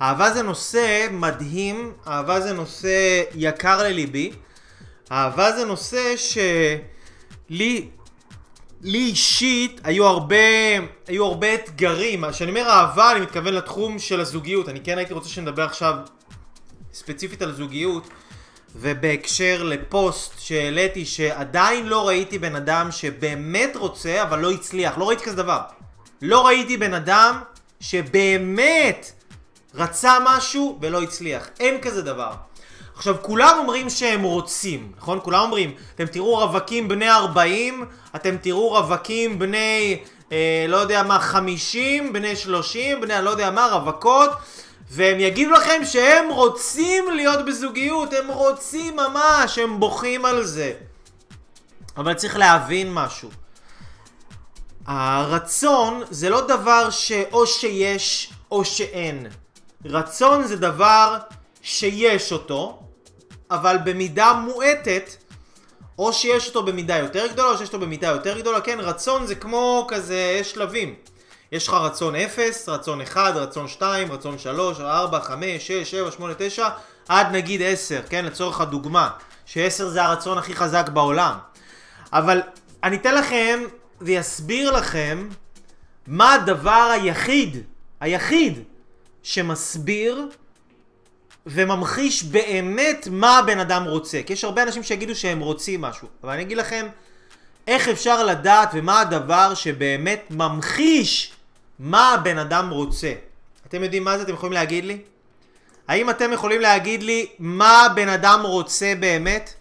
S1: אהבה זה נושא מדהים, אהבה זה נושא יקר לליבי. אהבה זה נושא שלי, לי אישית היו הרבה, היו הרבה אתגרים. כשאני אומר אהבה, אני מתכוון לתחום של הזוגיות. אני כן הייתי רוצה שנדבר עכשיו ספציפית על זוגיות. ובהקשר לפוסט שהעליתי שעדיין לא ראיתי בן אדם שבאמת רוצה אבל לא הצליח, לא ראיתי כזה דבר. לא ראיתי בן אדם שבאמת רצה משהו ולא הצליח. אין כזה דבר. עכשיו כולם אומרים שהם רוצים, נכון? כולם אומרים, אתם תראו רווקים בני 40, אתם תראו רווקים בני, אה, לא יודע מה, 50, בני 30, בני לא יודע מה, רווקות והם יגידו לכם שהם רוצים להיות בזוגיות, הם רוצים ממש, הם בוכים על זה. אבל צריך להבין משהו. הרצון זה לא דבר שאו שיש או שאין. רצון זה דבר שיש אותו, אבל במידה מועטת, או שיש אותו במידה יותר גדולה, או שיש אותו במידה יותר גדולה. כן, רצון זה כמו כזה, יש שלבים. יש לך רצון 0, רצון 1, רצון 2, רצון 3, 4, 5, 6, 7, 8, 9, עד נגיד 10, כן? לצורך הדוגמה. ש-10 זה הרצון הכי חזק בעולם. אבל אני אתן לכם ואסביר לכם מה הדבר היחיד, היחיד, שמסביר וממחיש באמת מה הבן אדם רוצה. כי יש הרבה אנשים שיגידו שהם רוצים משהו. אבל אני אגיד לכם איך אפשר לדעת ומה הדבר שבאמת ממחיש מה הבן אדם רוצה. אתם יודעים מה זה? אתם יכולים להגיד לי? האם אתם יכולים להגיד לי מה הבן אדם רוצה באמת?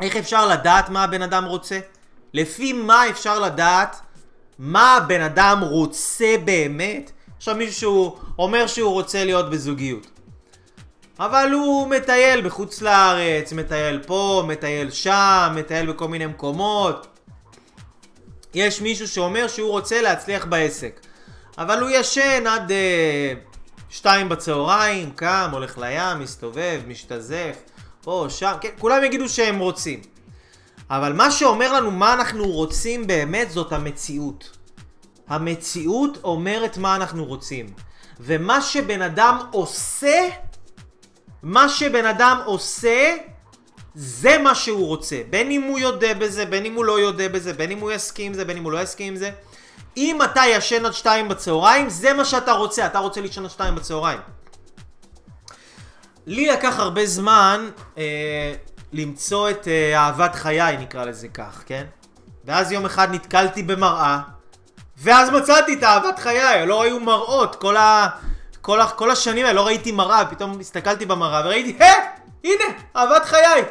S1: איך אפשר לדעת מה הבן אדם רוצה? לפי מה אפשר לדעת מה הבן אדם רוצה באמת? עכשיו מישהו אומר שהוא רוצה להיות בזוגיות. אבל הוא מטייל בחוץ לארץ, מטייל פה, מטייל שם, מטייל בכל מיני מקומות. יש מישהו שאומר שהוא רוצה להצליח בעסק. אבל הוא ישן עד אה, שתיים בצהריים, קם, הולך לים, מסתובב, משתזף, פה, שם, כן, כולם יגידו שהם רוצים. אבל מה שאומר לנו מה אנחנו רוצים באמת זאת המציאות. המציאות אומרת מה אנחנו רוצים. ומה שבן אדם עושה, מה שבן אדם עושה, זה מה שהוא רוצה. בין אם הוא יודע בזה, בין אם הוא לא יודע בזה, בין אם הוא יסכים עם זה, בין אם הוא לא יסכים עם זה. אם אתה ישן עד שתיים בצהריים, זה מה שאתה רוצה. אתה רוצה לישון עד שתיים בצהריים. לי לקח הרבה זמן אה, למצוא את אה, אהבת חיי, נקרא לזה כך, כן? ואז יום אחד נתקלתי במראה, ואז מצאתי את אהבת חיי, לא היו מראות, כל, ה... כל. כל השנים האלה לא ראיתי מראה, פתאום הסתכלתי במראה וראיתי, הא! הנה, אהבת חיי!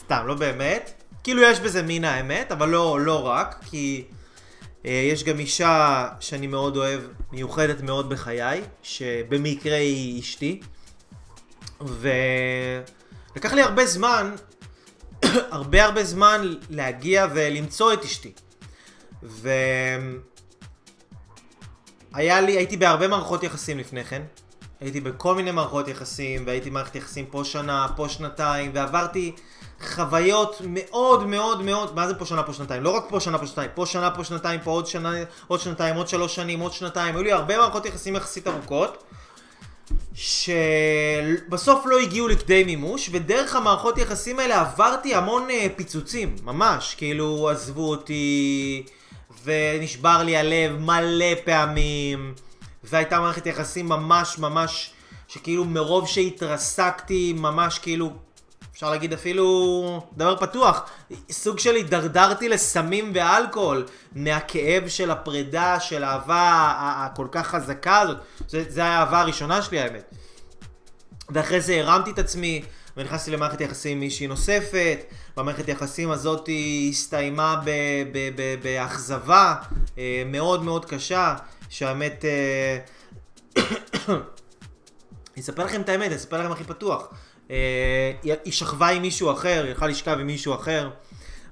S1: סתם, לא באמת. כאילו יש בזה מין האמת, אבל לא, לא רק, כי אה, יש גם אישה שאני מאוד אוהב, מיוחדת מאוד בחיי, שבמקרה היא אשתי. ולקח לי הרבה זמן, הרבה הרבה זמן להגיע ולמצוא את אשתי. ו... היה לי, הייתי בהרבה מערכות יחסים לפני כן. הייתי בכל מיני מערכות יחסים, והייתי מערכת יחסים פה שנה, פה שנתיים, ועברתי חוויות מאוד מאוד מאוד, מה זה פה שנה, פה שנתיים? לא רק פה שנה, פה שנתיים, פה שנה, פה שנתיים, פה עוד שנה, עוד שנתיים, עוד שלוש שנים, עוד שנתיים, היו לי הרבה מערכות יחסים יחסית ארוכות, שבסוף לא הגיעו לכדי מימוש, ודרך המערכות יחסים האלה עברתי המון אה, פיצוצים, ממש, כאילו עזבו אותי, ונשבר לי הלב מלא פעמים, והייתה מערכת יחסים ממש ממש, שכאילו מרוב שהתרסקתי, ממש כאילו, אפשר להגיד אפילו דבר פתוח, סוג של הידרדרתי לסמים ואלכוהול, מהכאב של הפרידה, של האהבה הכל כך חזקה הזאת, זה, זה האהבה הראשונה שלי האמת. ואחרי זה הרמתי את עצמי, ונכנסתי למערכת יחסים עם מישהי נוספת, והמערכת יחסים הזאת הסתיימה באכזבה אה, מאוד מאוד קשה, שהאמת... אה, אני אספר לכם את האמת, אני אספר לכם הכי פתוח. אה, היא שכבה עם מישהו אחר, היא יכולה לשכב עם מישהו אחר,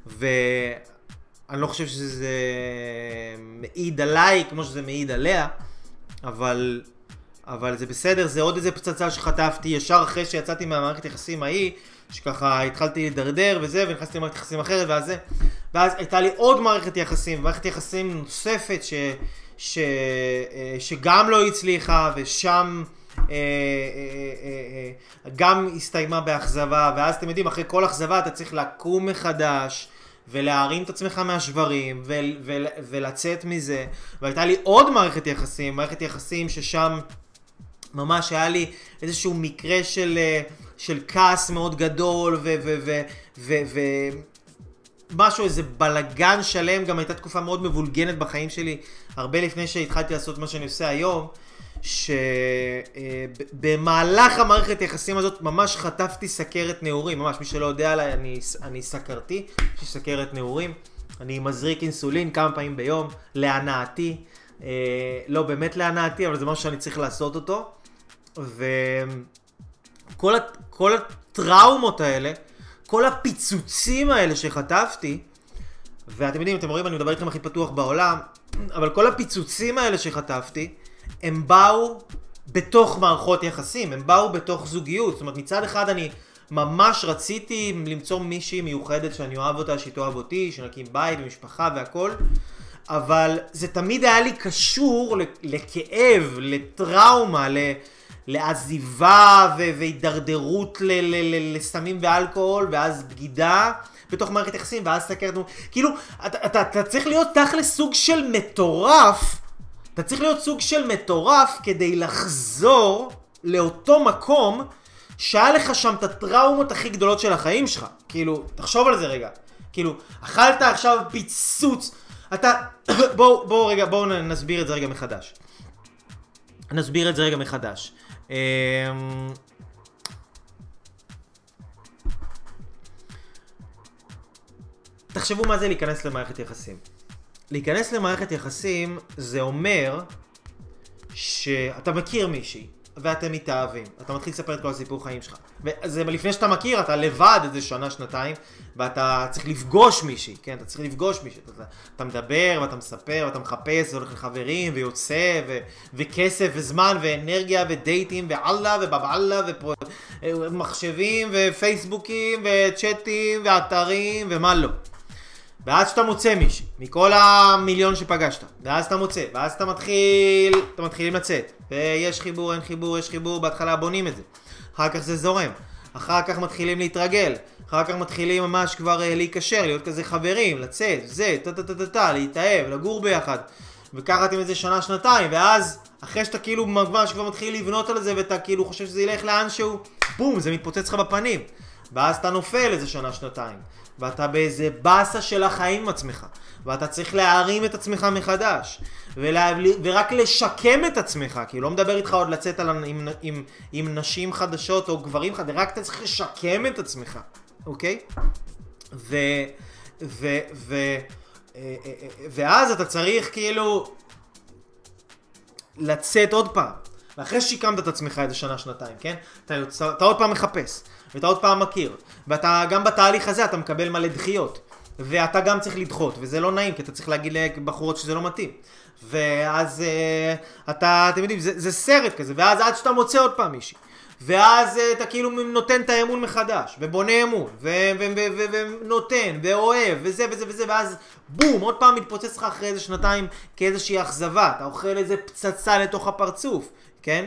S1: ואני לא חושב שזה מעיד עליי כמו שזה מעיד עליה, אבל, אבל זה בסדר, זה עוד איזה פצצה שחטפתי ישר אחרי שיצאתי מהמערכת יחסים ההיא, שככה התחלתי להידרדר וזה, ונכנסתי למערכת יחסים אחרת ואז זה, ואז הייתה לי עוד מערכת יחסים, מערכת יחסים נוספת ש, ש, אה, שגם לא הצליחה, ושם... אה, אה, גם הסתיימה באכזבה, ואז אתם יודעים, אחרי כל אכזבה אתה צריך לקום מחדש, ולהרים את עצמך מהשברים, ו- ו- ולצאת מזה. והייתה לי עוד מערכת יחסים, מערכת יחסים ששם ממש היה לי איזשהו מקרה של, של כעס מאוד גדול, ו... ו-, ו-, ו-, ו- משהו, איזה בלגן שלם, גם הייתה תקופה מאוד מבולגנת בחיים שלי, הרבה לפני שהתחלתי לעשות מה שאני עושה היום. שבמהלך המערכת יחסים הזאת ממש חטפתי סכרת נעורים, ממש מי שלא יודע עליי, אני, אני סכרתי, יש לי סכרת נעורים, אני מזריק אינסולין כמה פעמים ביום, להנאתי, אה, לא באמת להנאתי, אבל זה משהו שאני צריך לעשות אותו, וכל כל הטראומות האלה, כל הפיצוצים האלה שחטפתי, ואתם יודעים, אתם רואים, אני מדבר איתכם הכי פתוח בעולם, אבל כל הפיצוצים האלה שחטפתי, הם באו בתוך מערכות יחסים, הם באו בתוך זוגיות. זאת אומרת, מצד אחד אני ממש רציתי למצוא מישהי מיוחדת שאני אוהב אותה, שהיא תאהב אותי, שנקים בית ומשפחה והכל, אבל זה תמיד היה לי קשור לכאב, לטראומה, ל... לעזיבה והידרדרות לסמים ואלכוהול, ואז בגידה בתוך מערכת יחסים, ואז סכרת... כאילו, אתה, אתה, אתה צריך להיות תכל'ס סוג של מטורף אתה צריך להיות סוג של מטורף כדי לחזור לאותו מקום שהיה לך שם את הטראומות הכי גדולות של החיים שלך. כאילו, תחשוב על זה רגע. כאילו, אכלת עכשיו פיצוץ. אתה... בואו בוא רגע, בואו נסביר את זה רגע מחדש. נסביר את זה רגע מחדש. אמ, תחשבו מה זה להיכנס למערכת יחסים. להיכנס למערכת יחסים זה אומר שאתה מכיר מישהי ואתם מתאהבים, אתה מתחיל לספר את כל הסיפור חיים שלך. וזה לפני שאתה מכיר, אתה לבד איזה שנה, שנתיים, ואתה צריך לפגוש מישהי, כן? אתה צריך לפגוש מישהי. אתה, אתה מדבר ואתה מספר ואתה מחפש, והולך לחברים ויוצא, ו, וכסף וזמן ואנרגיה ודייטים ואללה ובבאללה ומחשבים ופייסבוקים וצ'אטים ואתרים ומה לא. ואז שאתה מוצא מישהי, מכל המיליון שפגשת, ואז אתה מוצא, ואז אתה מתחיל, אתם מתחילים לצאת, ויש חיבור, אין חיבור, יש חיבור, בהתחלה בונים את זה, אחר כך זה זורם, אחר כך מתחילים להתרגל, אחר כך מתחילים ממש כבר אה, להיקשר, להיות כזה חברים, לצאת, זה, טה טה טה טה טה, להתאהב, לגור ביחד, וככה אתם איזה שנה, שנתיים, ואז אחרי שאתה כאילו ממש כבר מתחיל לבנות על זה, ואתה כאילו חושב שזה ילך לאנשהו, בום, זה מתפוצץ לך בפנים, ואז אתה נופל איזה שנה, שנתיים. ואתה באיזה באסה של החיים עם עצמך, ואתה צריך להרים את עצמך מחדש, ולה... ורק לשקם את עצמך, כי לא מדבר איתך עוד לצאת על... עם... עם... עם נשים חדשות או גברים חדשים, רק אתה צריך לשקם את עצמך, אוקיי? ו... ו... ו... אה, אה, אה, ואז אתה צריך כאילו לצאת עוד פעם. ואחרי ששיקמת את עצמך איזה שנה, שנתיים, כן? אתה, אתה עוד פעם מחפש. ואתה עוד פעם מכיר. ואתה, גם בתהליך הזה אתה מקבל מלא דחיות. ואתה גם צריך לדחות, וזה לא נעים, כי אתה צריך להגיד לבחורות שזה לא מתאים. ואז אה, אתה, אתם יודעים, זה, זה סרט כזה, ואז עד שאתה מוצא עוד פעם מישהי. ואז אה, אתה כאילו נותן את האמון מחדש, ובונה אמון, ונותן, ואוהב, וזה וזה וזה, ואז בום, עוד פעם מתפוצץ לך אחרי איזה שנתיים כאיזושהי אכזבה, אתה אוכל איזה פצצה לתוך הפרצוף, כן?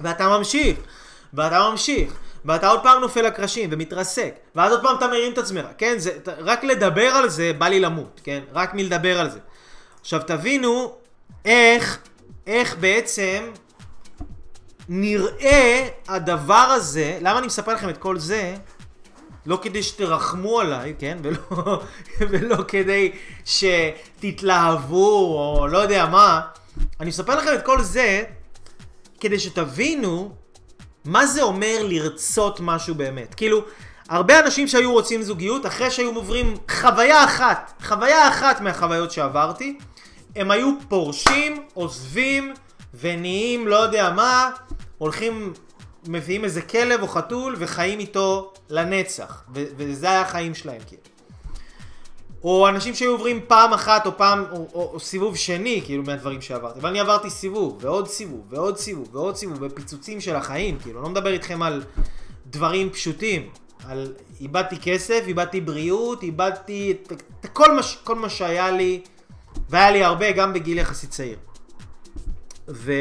S1: ואתה ממשיך, ואתה ממשיך, ואתה עוד פעם נופל לקרשים ומתרסק, ואז עוד פעם אתה מרים את עצמך, כן? זה, רק לדבר על זה בא לי למות, כן? רק מלדבר על זה. עכשיו תבינו איך, איך בעצם נראה הדבר הזה, למה אני מספר לכם את כל זה? לא כדי שתרחמו עליי, כן? ולא, ולא כדי שתתלהבו או לא יודע מה. אני מספר לכם את כל זה כדי שתבינו מה זה אומר לרצות משהו באמת. כאילו, הרבה אנשים שהיו רוצים זוגיות, אחרי שהיו עוברים חוויה אחת, חוויה אחת מהחוויות שעברתי, הם היו פורשים, עוזבים, ונהיים לא יודע מה, הולכים, מביאים איזה כלב או חתול וחיים איתו לנצח. ו- וזה היה החיים שלהם כאילו. או אנשים שהיו עוברים פעם אחת או פעם, או, או, או סיבוב שני, כאילו, מהדברים שעברתי. אבל אני עברתי סיבוב, ועוד סיבוב, ועוד סיבוב, ועוד סיבוב, ופיצוצים של החיים, כאילו, לא מדבר איתכם על דברים פשוטים. על איבדתי כסף, איבדתי בריאות, איבדתי את, את כל, מה, כל מה שהיה לי, והיה לי הרבה גם בגיל יחסית צעיר. ו...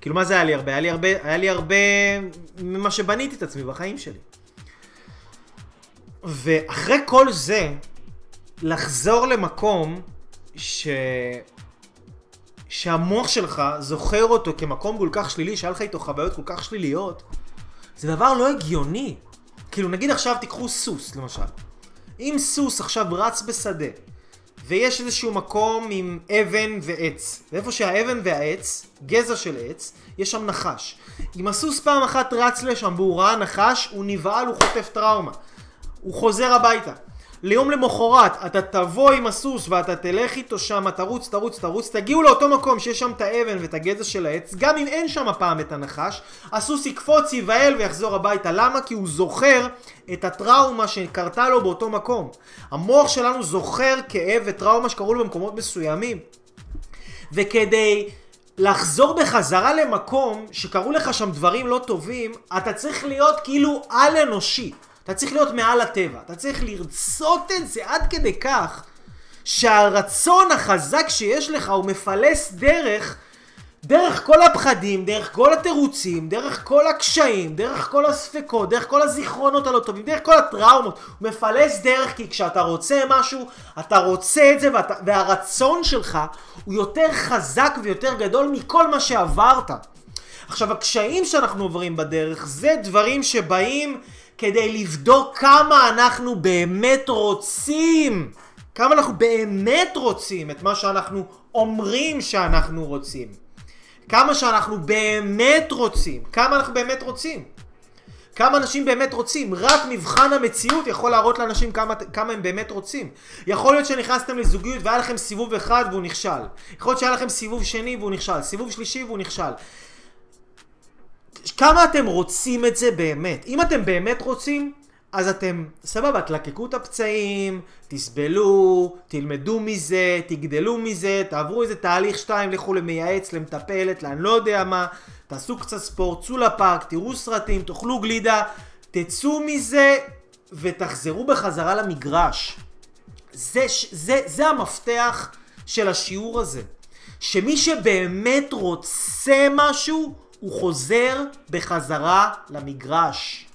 S1: כאילו, מה זה היה לי הרבה? היה לי הרבה, היה לי הרבה ממה שבניתי את עצמי בחיים שלי. ואחרי כל זה, לחזור למקום ש... שהמוח שלך זוכר אותו כמקום כל כך שלילי, שהיה לך איתו חוויות כל כך שליליות, זה דבר לא הגיוני. כאילו, נגיד עכשיו תיקחו סוס, למשל. אם סוס עכשיו רץ בשדה, ויש איזשהו מקום עם אבן ועץ, ואיפה שהאבן והעץ, גזע של עץ, יש שם נחש. אם הסוס פעם אחת רץ לשם והוא ראה נחש, הוא נבהל, הוא חוטף טראומה. הוא חוזר הביתה. ליום למחרת אתה תבוא עם הסוס ואתה תלך איתו שם, תרוץ, תרוץ, תרוץ, תגיעו לאותו מקום שיש שם את האבן ואת הגזע של העץ, גם אם אין שם הפעם את הנחש, הסוס יקפוץ, ייבהל ויחזור הביתה. למה? כי הוא זוכר את הטראומה שקרתה לו באותו מקום. המוח שלנו זוכר כאב וטראומה שקרו לו במקומות מסוימים. וכדי לחזור בחזרה למקום שקרו לך שם דברים לא טובים, אתה צריך להיות כאילו על אנושי. אתה צריך להיות מעל הטבע. אתה צריך לרצות את זה עד כדי כך שהרצון החזק שיש לך הוא מפלס דרך, דרך כל הפחדים, דרך כל התירוצים, דרך כל הקשיים, דרך כל הספקות, דרך כל הזיכרונות הלא טובים, דרך כל הטראומות. הוא מפלס דרך כי כשאתה רוצה משהו, אתה רוצה את זה ואתה, והרצון שלך הוא יותר חזק ויותר גדול מכל מה שעברת. עכשיו הקשיים שאנחנו עוברים בדרך זה דברים שבאים כדי לבדוק כמה אנחנו באמת רוצים. כמה אנחנו באמת רוצים את מה שאנחנו אומרים שאנחנו רוצים. כמה שאנחנו באמת רוצים. כמה אנחנו באמת רוצים. כמה אנשים באמת רוצים. רק מבחן המציאות יכול להראות לאנשים כמה, כמה הם באמת רוצים. יכול להיות שנכנסתם לזוגיות והיה לכם סיבוב אחד והוא נכשל. יכול להיות שהיה לכם סיבוב שני והוא נכשל. סיבוב שלישי והוא נכשל. כמה אתם רוצים את זה באמת? אם אתם באמת רוצים, אז אתם, סבבה, תלקקו את הפצעים, תסבלו, תלמדו מזה, תגדלו מזה, תעברו איזה תהליך שתיים, לכו למייעץ, למטפלת, לאני לא יודע מה, תעשו קצת ספורט, צאו לפארק, תראו סרטים, תאכלו גלידה, תצאו מזה ותחזרו בחזרה למגרש. זה, זה, זה המפתח של השיעור הזה. שמי שבאמת רוצה משהו, הוא חוזר בחזרה למגרש.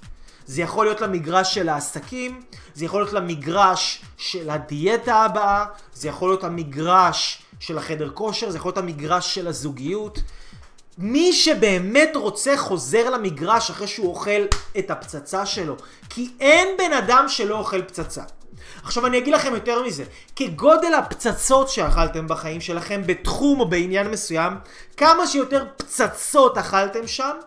S1: זה יכול להיות למגרש של העסקים, זה יכול להיות למגרש של הדיאטה הבאה, זה יכול להיות המגרש של החדר כושר, זה יכול להיות המגרש של הזוגיות. מי שבאמת רוצה חוזר למגרש אחרי שהוא אוכל את הפצצה שלו. כי אין בן אדם שלא אוכל פצצה. עכשיו אני אגיד לכם יותר מזה, כגודל הפצצות שאכלתם בחיים שלכם בתחום או בעניין מסוים, כמה שיותר פצצות אכלתם שם,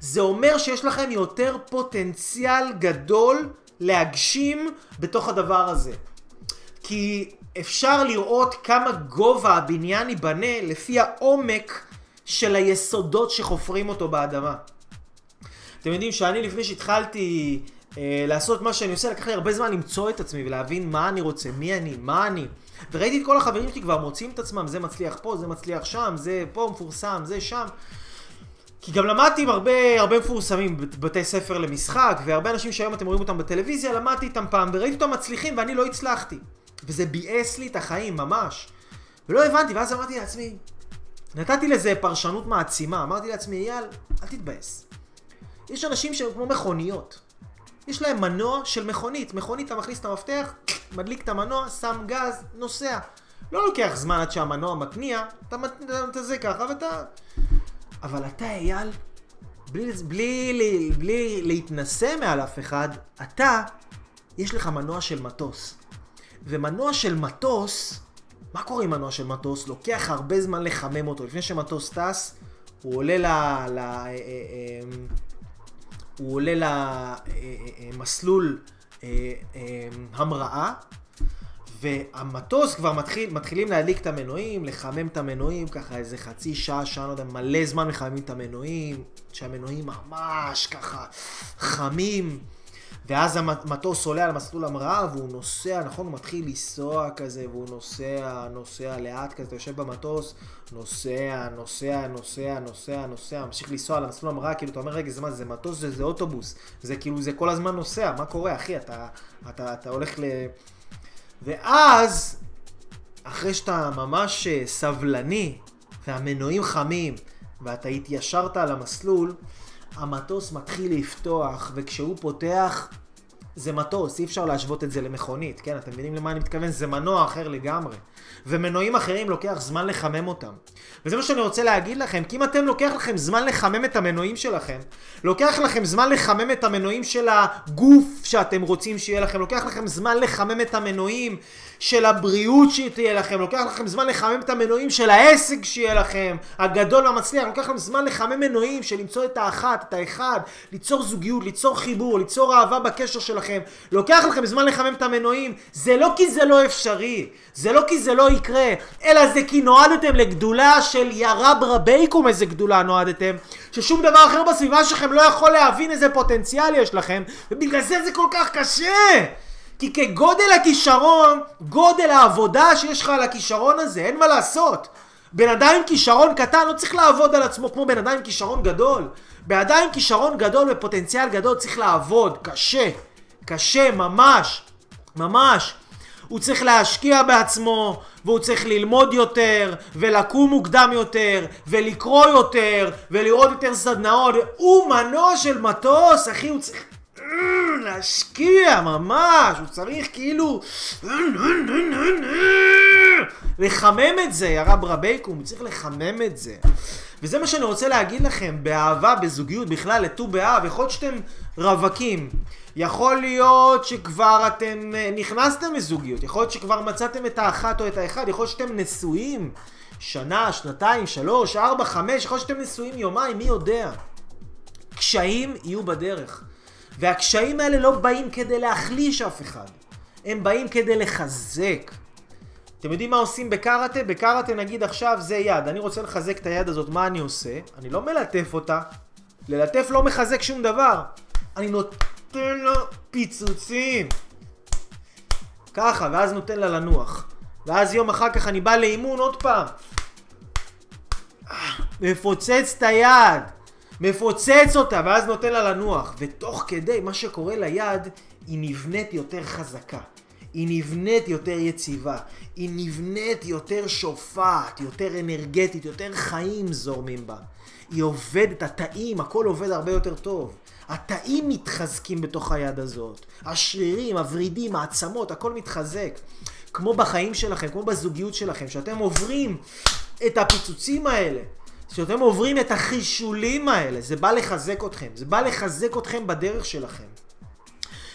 S1: זה אומר שיש לכם יותר פוטנציאל גדול להגשים בתוך הדבר הזה. כי אפשר לראות כמה גובה הבניין ייבנה לפי העומק של היסודות שחופרים אותו באדמה. אתם יודעים שאני לפני שהתחלתי לעשות מה שאני עושה, לקח לי הרבה זמן למצוא את עצמי ולהבין מה אני רוצה, מי אני, מה אני. וראיתי את כל החברים שלי כבר מוצאים את עצמם, זה מצליח פה, זה מצליח שם, זה פה מפורסם, זה שם. כי גם למדתי עם הרבה, הרבה מפורסמים בבתי ספר למשחק, והרבה אנשים שהיום אתם רואים אותם בטלוויזיה, למדתי איתם פעם, וראיתי אותם מצליחים ואני לא הצלחתי. וזה ביאס לי את החיים, ממש. ולא הבנתי, ואז אמרתי לעצמי, נתתי לזה פרשנות מעצימה, אמרתי לעצמי, אייל, אל תתבאס. יש אנשים שהם כמו מכוניות. יש להם מנוע של מכונית. מכונית, אתה מכניס את המפתח, מדליק את המנוע, שם גז, נוסע. לא לוקח זמן עד שהמנוע מתניע, אתה מת- אתה זה ככה ואתה... אבל אתה, אייל, בלי, בלי, בלי, בלי להתנשא מעל אף אחד, אתה, יש לך מנוע של מטוס. ומנוע של מטוס, מה קורה עם מנוע של מטוס? לוקח הרבה זמן לחמם אותו. לפני שמטוס טס, הוא עולה ל... ל אה, אה, אה, הוא עולה למסלול אה, המראה, והמטוס כבר מתחיל, מתחילים להדליק את המנועים, לחמם את המנועים, ככה איזה חצי שעה, שעה, לא יודע, מלא זמן מחממים את המנועים, שהמנועים ממש ככה חמים. ואז המטוס עולה על מסלול המראה והוא נוסע, נכון? הוא מתחיל לנסוע כזה והוא נוסע, נוסע לאט כזה, אתה יושב במטוס, נוסע, נוסע, נוסע, נוסע, נוסע, ממשיך לנסוע על המסלול המראה, כאילו אתה אומר, רגע, זה מה, זה מטוס, זה, זה אוטובוס, זה כאילו, זה כל הזמן נוסע, מה קורה, אחי? אתה, אתה, אתה הולך ל... ואז, אחרי שאתה ממש אה, סבלני, והמנועים חמים, ואתה התיישרת על המסלול, המטוס מתחיל לפתוח, וכשהוא פותח, זה מטוס, אי אפשר להשוות את זה למכונית, כן? אתם מבינים למה אני מתכוון? זה מנוע אחר לגמרי. ומנועים אחרים לוקח זמן לחמם אותם. וזה מה שאני רוצה להגיד לכם, כי אם אתם לוקח לכם זמן לחמם את המנועים שלכם, לוקח לכם זמן לחמם את המנועים של הגוף שאתם רוצים שיהיה לכם, לוקח לכם זמן לחמם את המנועים של הבריאות שתהיה לכם, לוקח לכם זמן לחמם את המנועים של העסק שיהיה לכם, הגדול והמצליח, לוקח לכם זמן לחמם מנועים של למצוא את האחת, את האחד, ליצור זוגיות, ליצור חיבור, ליצור אהבה בקשר שלכם, לוקח לכם זמן לחמם את המנועים, זה לא כי זה לא אפשרי, זה לא כי זה לא יקרה, אלא זה כי נועדתם לגדולה של ירב רבייקום איזה גדולה נועדתם, ששום דבר אחר בסביבה שלכם לא יכול להבין איזה פוטנציאל יש לכם, ובגלל זה זה כל כך קשה! כי כגודל הכישרון, גודל העבודה שיש לך על הכישרון הזה, אין מה לעשות. בן אדם עם כישרון קטן לא צריך לעבוד על עצמו כמו בן אדם עם כישרון גדול. בן אדם עם כישרון גדול ופוטנציאל גדול צריך לעבוד, קשה. קשה, ממש. ממש. הוא צריך להשקיע בעצמו, והוא צריך ללמוד יותר, ולקום מוקדם יותר, ולקרוא יותר, ולראות יותר סדנאות. הוא מנוע של מטוס, אחי, הוא צריך... להשקיע ממש, הוא צריך כאילו לחמם את זה, הרב רבייקום, הוא צריך לחמם את זה. וזה מה שאני רוצה להגיד לכם, באהבה, בזוגיות, בכלל, לט"ו באב, יכול להיות שאתם רווקים, יכול להיות שכבר אתם נכנסתם לזוגיות, יכול להיות שכבר מצאתם את האחת או את האחד, יכול להיות שאתם נשואים שנה, שנתיים, שלוש, ארבע, חמש, יכול להיות שאתם נשואים יומיים, מי יודע. קשיים יהיו בדרך. והקשיים האלה לא באים כדי להחליש אף אחד, הם באים כדי לחזק. אתם יודעים מה עושים בקראטה? בקראטה נגיד עכשיו זה יד, אני רוצה לחזק את היד הזאת, מה אני עושה? אני לא מלטף אותה. ללטף לא מחזק שום דבר. אני נותן לה פיצוצים. ככה, ואז נותן לה לנוח. ואז יום אחר כך אני בא לאימון עוד פעם. מפוצץ את היד. מפוצץ אותה, ואז נותן לה לנוח. ותוך כדי, מה שקורה ליד, היא נבנית יותר חזקה. היא נבנית יותר יציבה. היא נבנית יותר שופעת, יותר אנרגטית, יותר חיים זורמים בה. היא עובדת, התאים, הכל עובד הרבה יותר טוב. התאים מתחזקים בתוך היד הזאת. השרירים, הוורידים, העצמות, הכל מתחזק. כמו בחיים שלכם, כמו בזוגיות שלכם, שאתם עוברים את הפיצוצים האלה. שאתם עוברים את החישולים האלה, זה בא לחזק אתכם, זה בא לחזק אתכם בדרך שלכם.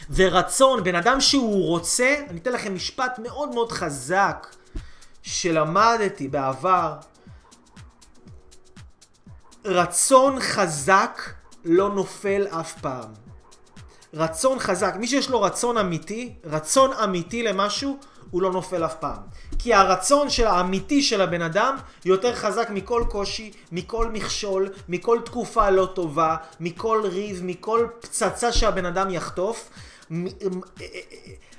S1: ורצון, בן אדם שהוא רוצה, אני אתן לכם משפט מאוד מאוד חזק שלמדתי בעבר. רצון חזק לא נופל אף פעם. רצון חזק, מי שיש לו רצון אמיתי, רצון אמיתי למשהו, הוא לא נופל אף פעם. כי הרצון של האמיתי של הבן אדם יותר חזק מכל קושי, מכל מכשול, מכל תקופה לא טובה, מכל ריב, מכל פצצה שהבן אדם יחטוף.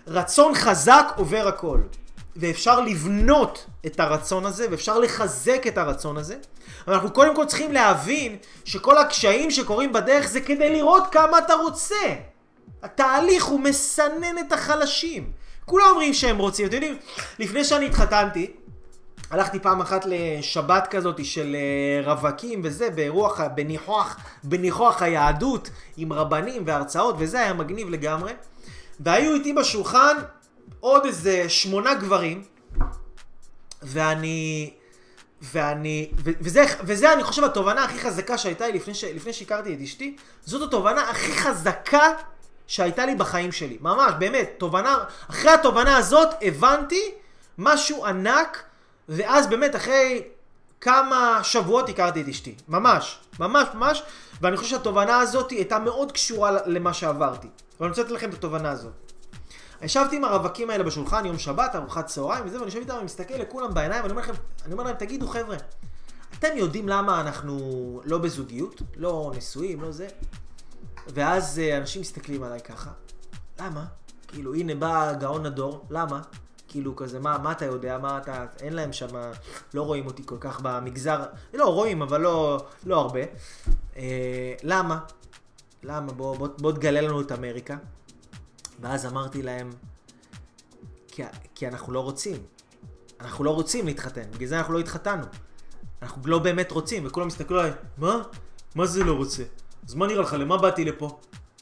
S1: רצון חזק עובר הכל. ואפשר לבנות את הרצון הזה, ואפשר לחזק את הרצון הזה. אבל אנחנו קודם כל צריכים להבין שכל הקשיים שקורים בדרך זה כדי לראות כמה אתה רוצה. התהליך הוא מסנן את החלשים. כולם אומרים שהם רוצים. אתם יודעים, לפני שאני התחתנתי, הלכתי פעם אחת לשבת כזאת של אה, רווקים וזה, ברוח, בניחוח, בניחוח היהדות, עם רבנים והרצאות, וזה היה מגניב לגמרי. והיו איתי בשולחן עוד איזה שמונה גברים, ואני... ואני... ו- וזה, וזה אני חושב התובנה הכי חזקה שהייתה לי לפני, ש, לפני שהכרתי את אשתי, זאת התובנה הכי חזקה שהייתה לי בחיים שלי. ממש, באמת, תובנה... אחרי התובנה הזאת הבנתי משהו ענק, ואז באמת אחרי כמה שבועות הכרתי את אשתי. ממש, ממש, ממש. ואני חושב שהתובנה הזאת הייתה מאוד קשורה למה שעברתי. ואני רוצה לתת לכם את התובנה הזאת. ישבתי עם הרווקים האלה בשולחן יום שבת, ארוחת צהריים וזה, ואני יושב איתם ומסתכל לכולם בעיניים, ואני אומר לכם, אני אומר להם, תגידו חבר'ה, אתם יודעים למה אנחנו לא בזוגיות? לא נשואים, לא זה? ואז אה, אנשים מסתכלים עליי ככה, למה? כאילו, הנה בא גאון הדור, למה? כאילו כזה, מה, מה אתה יודע, מה אתה, אין להם שם, לא רואים אותי כל כך במגזר, לא, רואים, אבל לא, לא הרבה. אה, למה? למה? בוא, בוא, בוא תגלה לנו את אמריקה. ואז אמרתי להם, כי, כי אנחנו לא רוצים. אנחנו לא רוצים להתחתן, בגלל זה אנחנו לא התחתנו. אנחנו לא באמת רוצים, וכולם מסתכלו עליי, מה? מה זה לא רוצה? אז מה נראה לך, למה באתי לפה?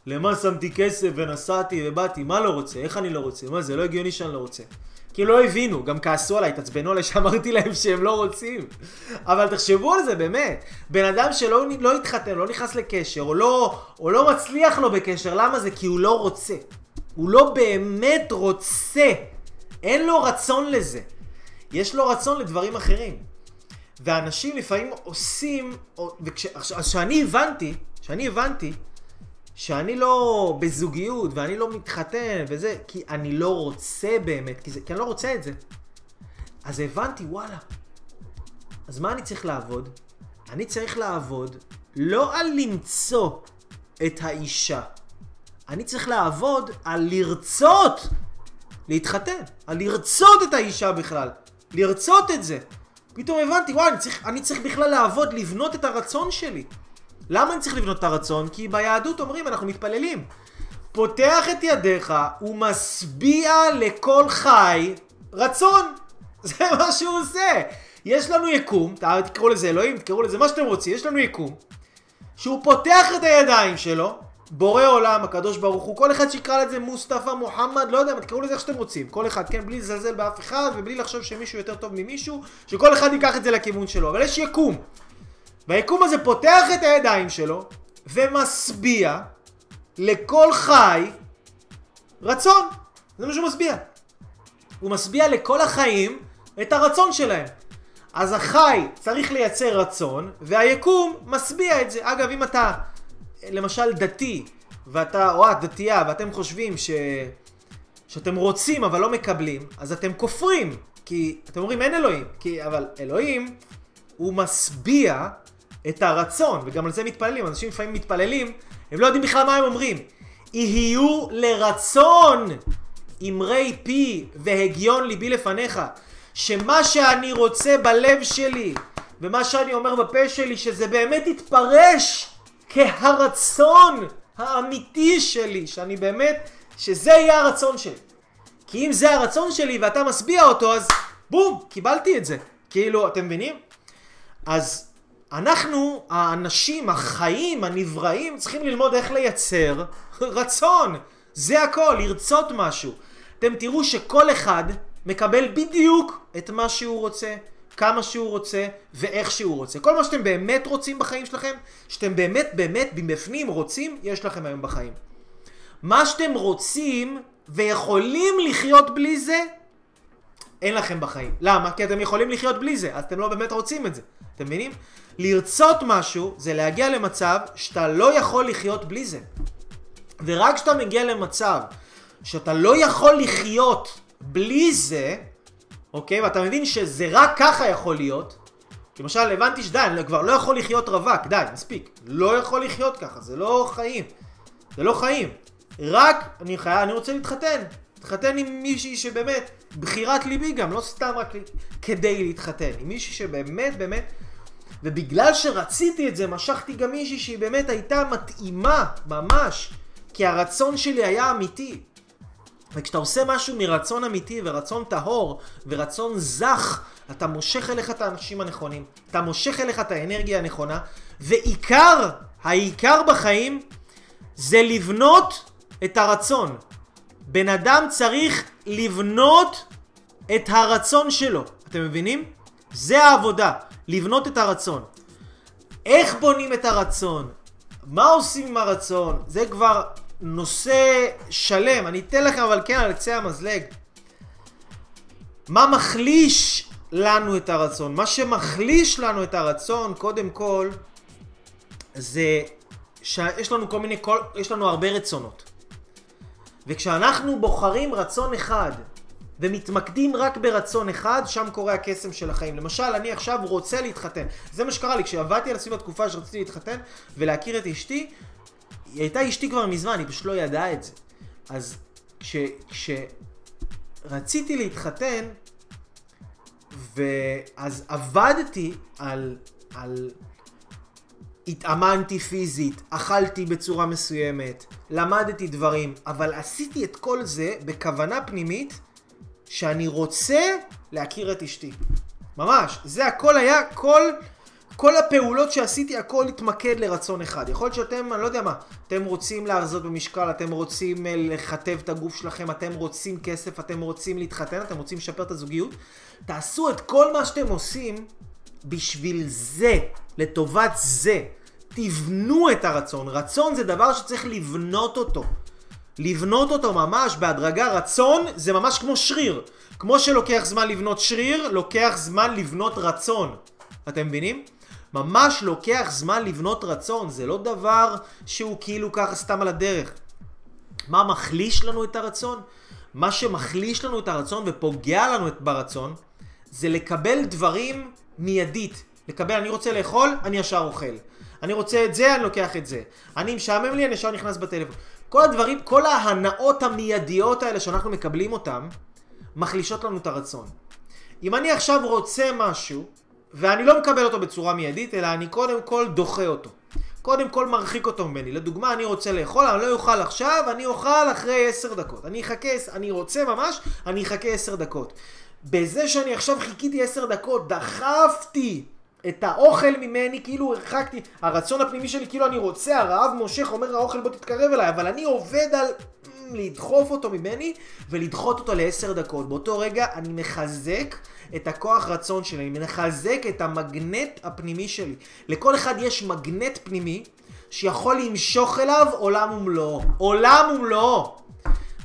S1: למה שמתי כסף ונסעתי ובאתי? מה לא רוצה? איך אני לא רוצה? מה זה לא הגיוני שאני לא רוצה? כי לא הבינו, גם כעסו עליי, התעצבנו עליי שאמרתי להם שהם לא רוצים. אבל תחשבו על זה באמת. בן אדם שלא לא התחתן, לא נכנס לקשר, או לא, או לא מצליח לו בקשר, למה זה? כי הוא לא רוצה. הוא לא באמת רוצה. אין לו רצון לזה. יש לו רצון לדברים אחרים. ואנשים לפעמים עושים, וכש- אז שאני הבנתי, שאני הבנתי, שאני לא בזוגיות ואני לא מתחתן וזה, כי אני לא רוצה באמת, כי, זה, כי אני לא רוצה את זה. אז הבנתי, וואלה, אז מה אני צריך לעבוד? אני צריך לעבוד לא על למצוא את האישה, אני צריך לעבוד על לרצות להתחתן, על לרצות את האישה בכלל, לרצות את זה. פתאום הבנתי, וואי, אני צריך, אני צריך בכלל לעבוד, לבנות את הרצון שלי. למה אני צריך לבנות את הרצון? כי ביהדות אומרים, אנחנו מתפללים. פותח את ידיך ומשביע לכל חי רצון. זה מה שהוא עושה. יש לנו יקום, תקראו לזה אלוהים, תקראו לזה מה שאתם רוצים, יש לנו יקום, שהוא פותח את הידיים שלו, בורא עולם, הקדוש ברוך הוא, כל אחד שיקרא לזה מוסטפא, מוחמד, לא יודע, תקראו לזה איך שאתם רוצים, כל אחד, כן, בלי לזלזל באף אחד, ובלי לחשוב שמישהו יותר טוב ממישהו, שכל אחד ייקח את זה לכיוון שלו, אבל יש יקום. והיקום הזה פותח את הידיים שלו, ומשביע לכל חי רצון. זה מה שהוא משביע. הוא משביע לכל החיים את הרצון שלהם. אז החי צריך לייצר רצון, והיקום משביע את זה. אגב, אם אתה למשל דתי, ואתה, או את דתייה, ואתם חושבים ש... שאתם רוצים אבל לא מקבלים, אז אתם כופרים. כי אתם אומרים אין אלוהים. כי, אבל אלוהים, הוא משביע את הרצון, וגם על זה מתפללים. אנשים לפעמים מתפללים, הם לא יודעים בכלל מה הם אומרים. יהיו לרצון אמרי פי והגיון ליבי לפניך. שמה שאני רוצה בלב שלי, ומה שאני אומר בפה שלי, שזה באמת יתפרש כהרצון האמיתי שלי, שאני באמת, שזה יהיה הרצון שלי. כי אם זה הרצון שלי ואתה משביע אותו, אז בום, קיבלתי את זה. כאילו, אתם מבינים? אז אנחנו, האנשים, החיים, הנבראים, צריכים ללמוד איך לייצר רצון. זה הכל, לרצות משהו. אתם תראו שכל אחד מקבל בדיוק את מה שהוא רוצה, כמה שהוא רוצה ואיך שהוא רוצה. כל מה שאתם באמת רוצים בחיים שלכם, שאתם באמת באמת מבפנים רוצים, יש לכם היום בחיים. מה שאתם רוצים ויכולים לחיות בלי זה, אין לכם בחיים. למה? כי אתם יכולים לחיות בלי זה, אז אתם לא באמת רוצים את זה. אתם מבינים? לרצות משהו זה להגיע למצב שאתה לא יכול לחיות בלי זה. ורק כשאתה מגיע למצב שאתה לא יכול לחיות בלי זה, אוקיי, ואתה מבין שזה רק ככה יכול להיות, למשל, הבנתי שדי, אני כבר לא יכול לחיות רווק, די, מספיק. לא יכול לחיות ככה, זה לא חיים. זה לא חיים. רק, אני חייב, אני רוצה להתחתן. להתחתן עם מישהי שבאמת, בחירת ליבי גם, לא סתם רק כדי להתחתן. עם מישהי שבאמת, באמת, ובגלל שרציתי את זה, משכתי גם מישהי שהיא באמת הייתה מתאימה, ממש. כי הרצון שלי היה אמיתי. וכשאתה עושה משהו מרצון אמיתי ורצון טהור ורצון זך, אתה מושך אליך את האנשים הנכונים, אתה מושך אליך את האנרגיה הנכונה, ועיקר, העיקר בחיים זה לבנות את הרצון. בן אדם צריך לבנות את הרצון שלו, אתם מבינים? זה העבודה, לבנות את הרצון. איך בונים את הרצון? מה עושים עם הרצון? זה כבר נושא שלם. אני אתן לכם אבל כן על קצה המזלג. מה מחליש לנו את הרצון? מה שמחליש לנו את הרצון, קודם כל, זה שיש לנו כל מיני, כל, יש לנו הרבה רצונות. וכשאנחנו בוחרים רצון אחד ומתמקדים רק ברצון אחד, שם קורה הקסם של החיים. למשל, אני עכשיו רוצה להתחתן. זה מה שקרה לי, כשעבדתי על סביב התקופה שרציתי להתחתן ולהכיר את אשתי, היא הייתה אשתי כבר מזמן, היא פשוט לא ידעה את זה. אז כש, כשרציתי להתחתן, ואז עבדתי על, על... התאמנתי פיזית, אכלתי בצורה מסוימת, למדתי דברים, אבל עשיתי את כל זה בכוונה פנימית שאני רוצה להכיר את אשתי. ממש, זה הכל היה, כל, כל הפעולות שעשיתי, הכל התמקד לרצון אחד. יכול להיות שאתם, אני לא יודע מה, אתם רוצים להרזות במשקל, אתם רוצים אה, לכתב את הגוף שלכם, אתם רוצים כסף, אתם רוצים להתחתן, אתם רוצים לשפר את הזוגיות. תעשו את כל מה שאתם עושים בשביל זה, לטובת זה. תבנו את הרצון. רצון זה דבר שצריך לבנות אותו. לבנות אותו ממש בהדרגה. רצון זה ממש כמו שריר. כמו שלוקח זמן לבנות שריר, לוקח זמן לבנות רצון. אתם מבינים? ממש לוקח זמן לבנות רצון, זה לא דבר שהוא כאילו ככה סתם על הדרך. מה מחליש לנו את הרצון? מה שמחליש לנו את הרצון ופוגע לנו ברצון, זה לקבל דברים מיידית. לקבל, אני רוצה לאכול, אני ישר אוכל. אני רוצה את זה, אני לוקח את זה. אני משעמם לי, אני ישר נכנס בטלפון. כל הדברים, כל ההנאות המיידיות האלה שאנחנו מקבלים אותם, מחלישות לנו את הרצון. אם אני עכשיו רוצה משהו, ואני לא מקבל אותו בצורה מיידית, אלא אני קודם כל דוחה אותו. קודם כל מרחיק אותו ממני. לדוגמה, אני רוצה לאכול, אני לא אוכל עכשיו, אני אוכל אחרי עשר דקות. אני אחכה, אני רוצה ממש, אני אחכה עשר דקות. בזה שאני עכשיו חיכיתי עשר דקות, דחפתי את האוכל ממני, כאילו הרחקתי, הרצון הפנימי שלי, כאילו אני רוצה, הרעב מושך, אומר האוכל בוא תתקרב אליי, אבל אני עובד על לדחוף אותו ממני ולדחות אותו לעשר דקות. באותו רגע אני מחזק את הכוח רצון שלי, אני מחזק את המגנט הפנימי שלי. לכל אחד יש מגנט פנימי שיכול למשוך אליו עולם ומלואו. עולם ומלואו!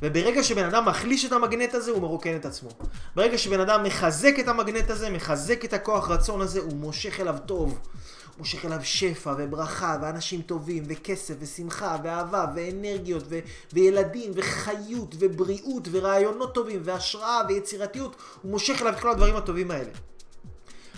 S1: וברגע שבן אדם מחליש את המגנט הזה, הוא מרוקן את עצמו. ברגע שבן אדם מחזק את המגנט הזה, מחזק את הכוח רצון הזה, הוא מושך אליו טוב. הוא מושך אליו שפע וברכה ואנשים טובים וכסף ושמחה ואהבה ואנרגיות ו- וילדים וחיות ובריאות ורעיונות טובים והשראה ויצירתיות. הוא מושך אליו את כל הדברים הטובים האלה.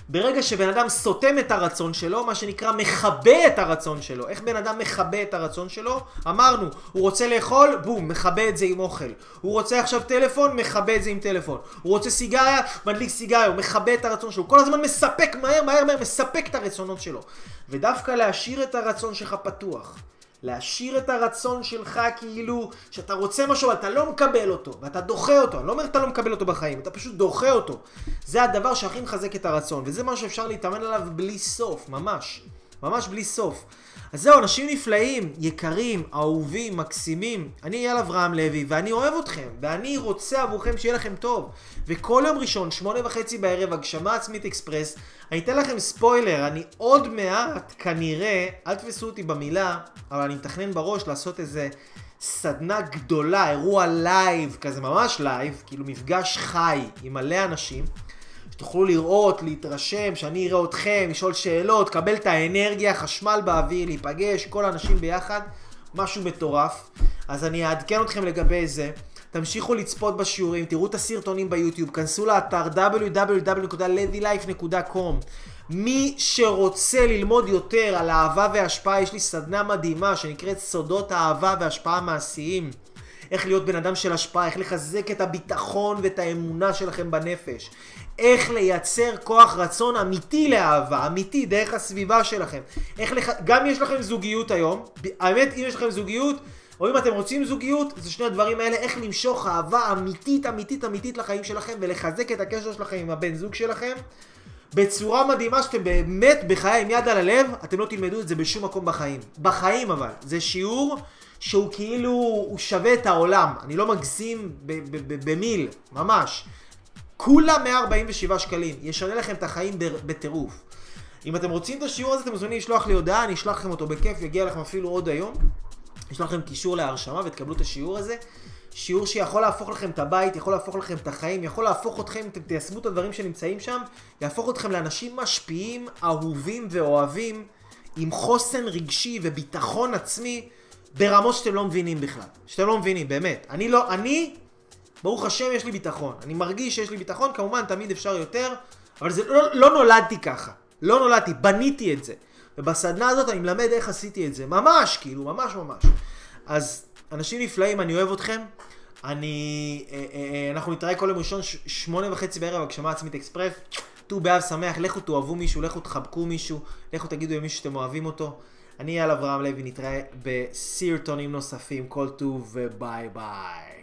S1: ברגע שבן אדם סותם את הרצון שלו, מה שנקרא מכבה את הרצון שלו. איך בן אדם מכבה את הרצון שלו? אמרנו, הוא רוצה לאכול, בום, מכבה את זה עם אוכל. הוא רוצה עכשיו טלפון, מכבה את זה עם טלפון. הוא רוצה סיגריה, מדליק סיגריה, הוא מכבה את הרצון שלו. הוא כל הזמן מספק מהר, מהר, מהר, מספק את הרצונות שלו. ודווקא להשאיר את הרצון שלך פתוח. להשאיר את הרצון שלך כאילו שאתה רוצה משהו אבל אתה לא מקבל אותו ואתה דוחה אותו, אני לא אומר שאתה לא מקבל אותו בחיים, אתה פשוט דוחה אותו. זה הדבר שהכי מחזק את הרצון וזה משהו שאפשר להתאמן עליו בלי סוף, ממש. ממש בלי סוף. אז זהו, אנשים נפלאים, יקרים, אהובים, מקסימים. אני אייל אברהם לוי, ואני אוהב אתכם, ואני רוצה עבורכם שיהיה לכם טוב. וכל יום ראשון, שמונה וחצי בערב, הגשמה עצמית אקספרס. אני אתן לכם ספוילר, אני עוד מעט, כנראה, אל תפסו אותי במילה, אבל אני מתכנן בראש לעשות איזה סדנה גדולה, אירוע לייב, כזה ממש לייב, כאילו מפגש חי עם מלא אנשים. שתוכלו לראות, להתרשם, שאני אראה אתכם, לשאול שאלות, קבל את האנרגיה, חשמל באוויר, להיפגש, כל האנשים ביחד, משהו מטורף. אז אני אעדכן אתכם לגבי זה. תמשיכו לצפות בשיעורים, תראו את הסרטונים ביוטיוב, כנסו לאתר www.levylife.com מי שרוצה ללמוד יותר על אהבה והשפעה, יש לי סדנה מדהימה שנקראת סודות אהבה והשפעה מעשיים. איך להיות בן אדם של השפעה, איך לחזק את הביטחון ואת האמונה שלכם בנפש. איך לייצר כוח רצון אמיתי לאהבה, אמיתי, דרך הסביבה שלכם. איך לח... גם יש לכם זוגיות היום, האמת, אם יש לכם זוגיות, או אם אתם רוצים זוגיות, זה שני הדברים האלה, איך למשוך אהבה אמיתית, אמיתית, אמיתית לחיים שלכם, ולחזק את הקשר שלכם עם הבן זוג שלכם. בצורה מדהימה שאתם באמת בחיי עם יד על הלב, אתם לא תלמדו את זה בשום מקום בחיים. בחיים אבל. זה שיעור שהוא כאילו, הוא שווה את העולם. אני לא מגזים במיל, ממש. כולה 147 שקלים. ישנה לכם את החיים בטירוף. אם אתם רוצים את השיעור הזה, אתם מוזמנים לשלוח לי הודעה, אני אשלח לכם אותו בכיף, יגיע לכם אפילו עוד היום. יש לכם קישור להרשמה ותקבלו את השיעור הזה. שיעור שיכול להפוך לכם את הבית, יכול להפוך לכם את החיים, יכול להפוך אתכם, אם אתם תיישמו את הדברים שנמצאים שם, יהפוך אתכם לאנשים משפיעים, אהובים ואוהבים, עם חוסן רגשי וביטחון עצמי, ברמות שאתם לא מבינים בכלל. שאתם לא מבינים, באמת. אני לא, אני, ברוך השם, יש לי ביטחון. אני מרגיש שיש לי ביטחון, כמובן, תמיד אפשר יותר, אבל זה לא, לא נולדתי ככה. לא נולדתי, בניתי את זה. ובסדנה הזאת אני מלמד איך עשיתי את זה. ממש, כאילו, ממש ממש. אז אנשים נפלאים, אני אוהב אתכם. אני... אה, אה, אה, אנחנו נתראה כל יום ראשון, ש- שמונה וחצי בערב, הגשמה עצמית אקספרס. ט"ו באב שמח, לכו תאהבו מישהו, לכו תחבקו מישהו, לכו תגידו למישהו שאתם אוהבים אותו. אני אייל אברהם לוי, נתראה בסרטונים נוספים, כל טוב וביי ביי.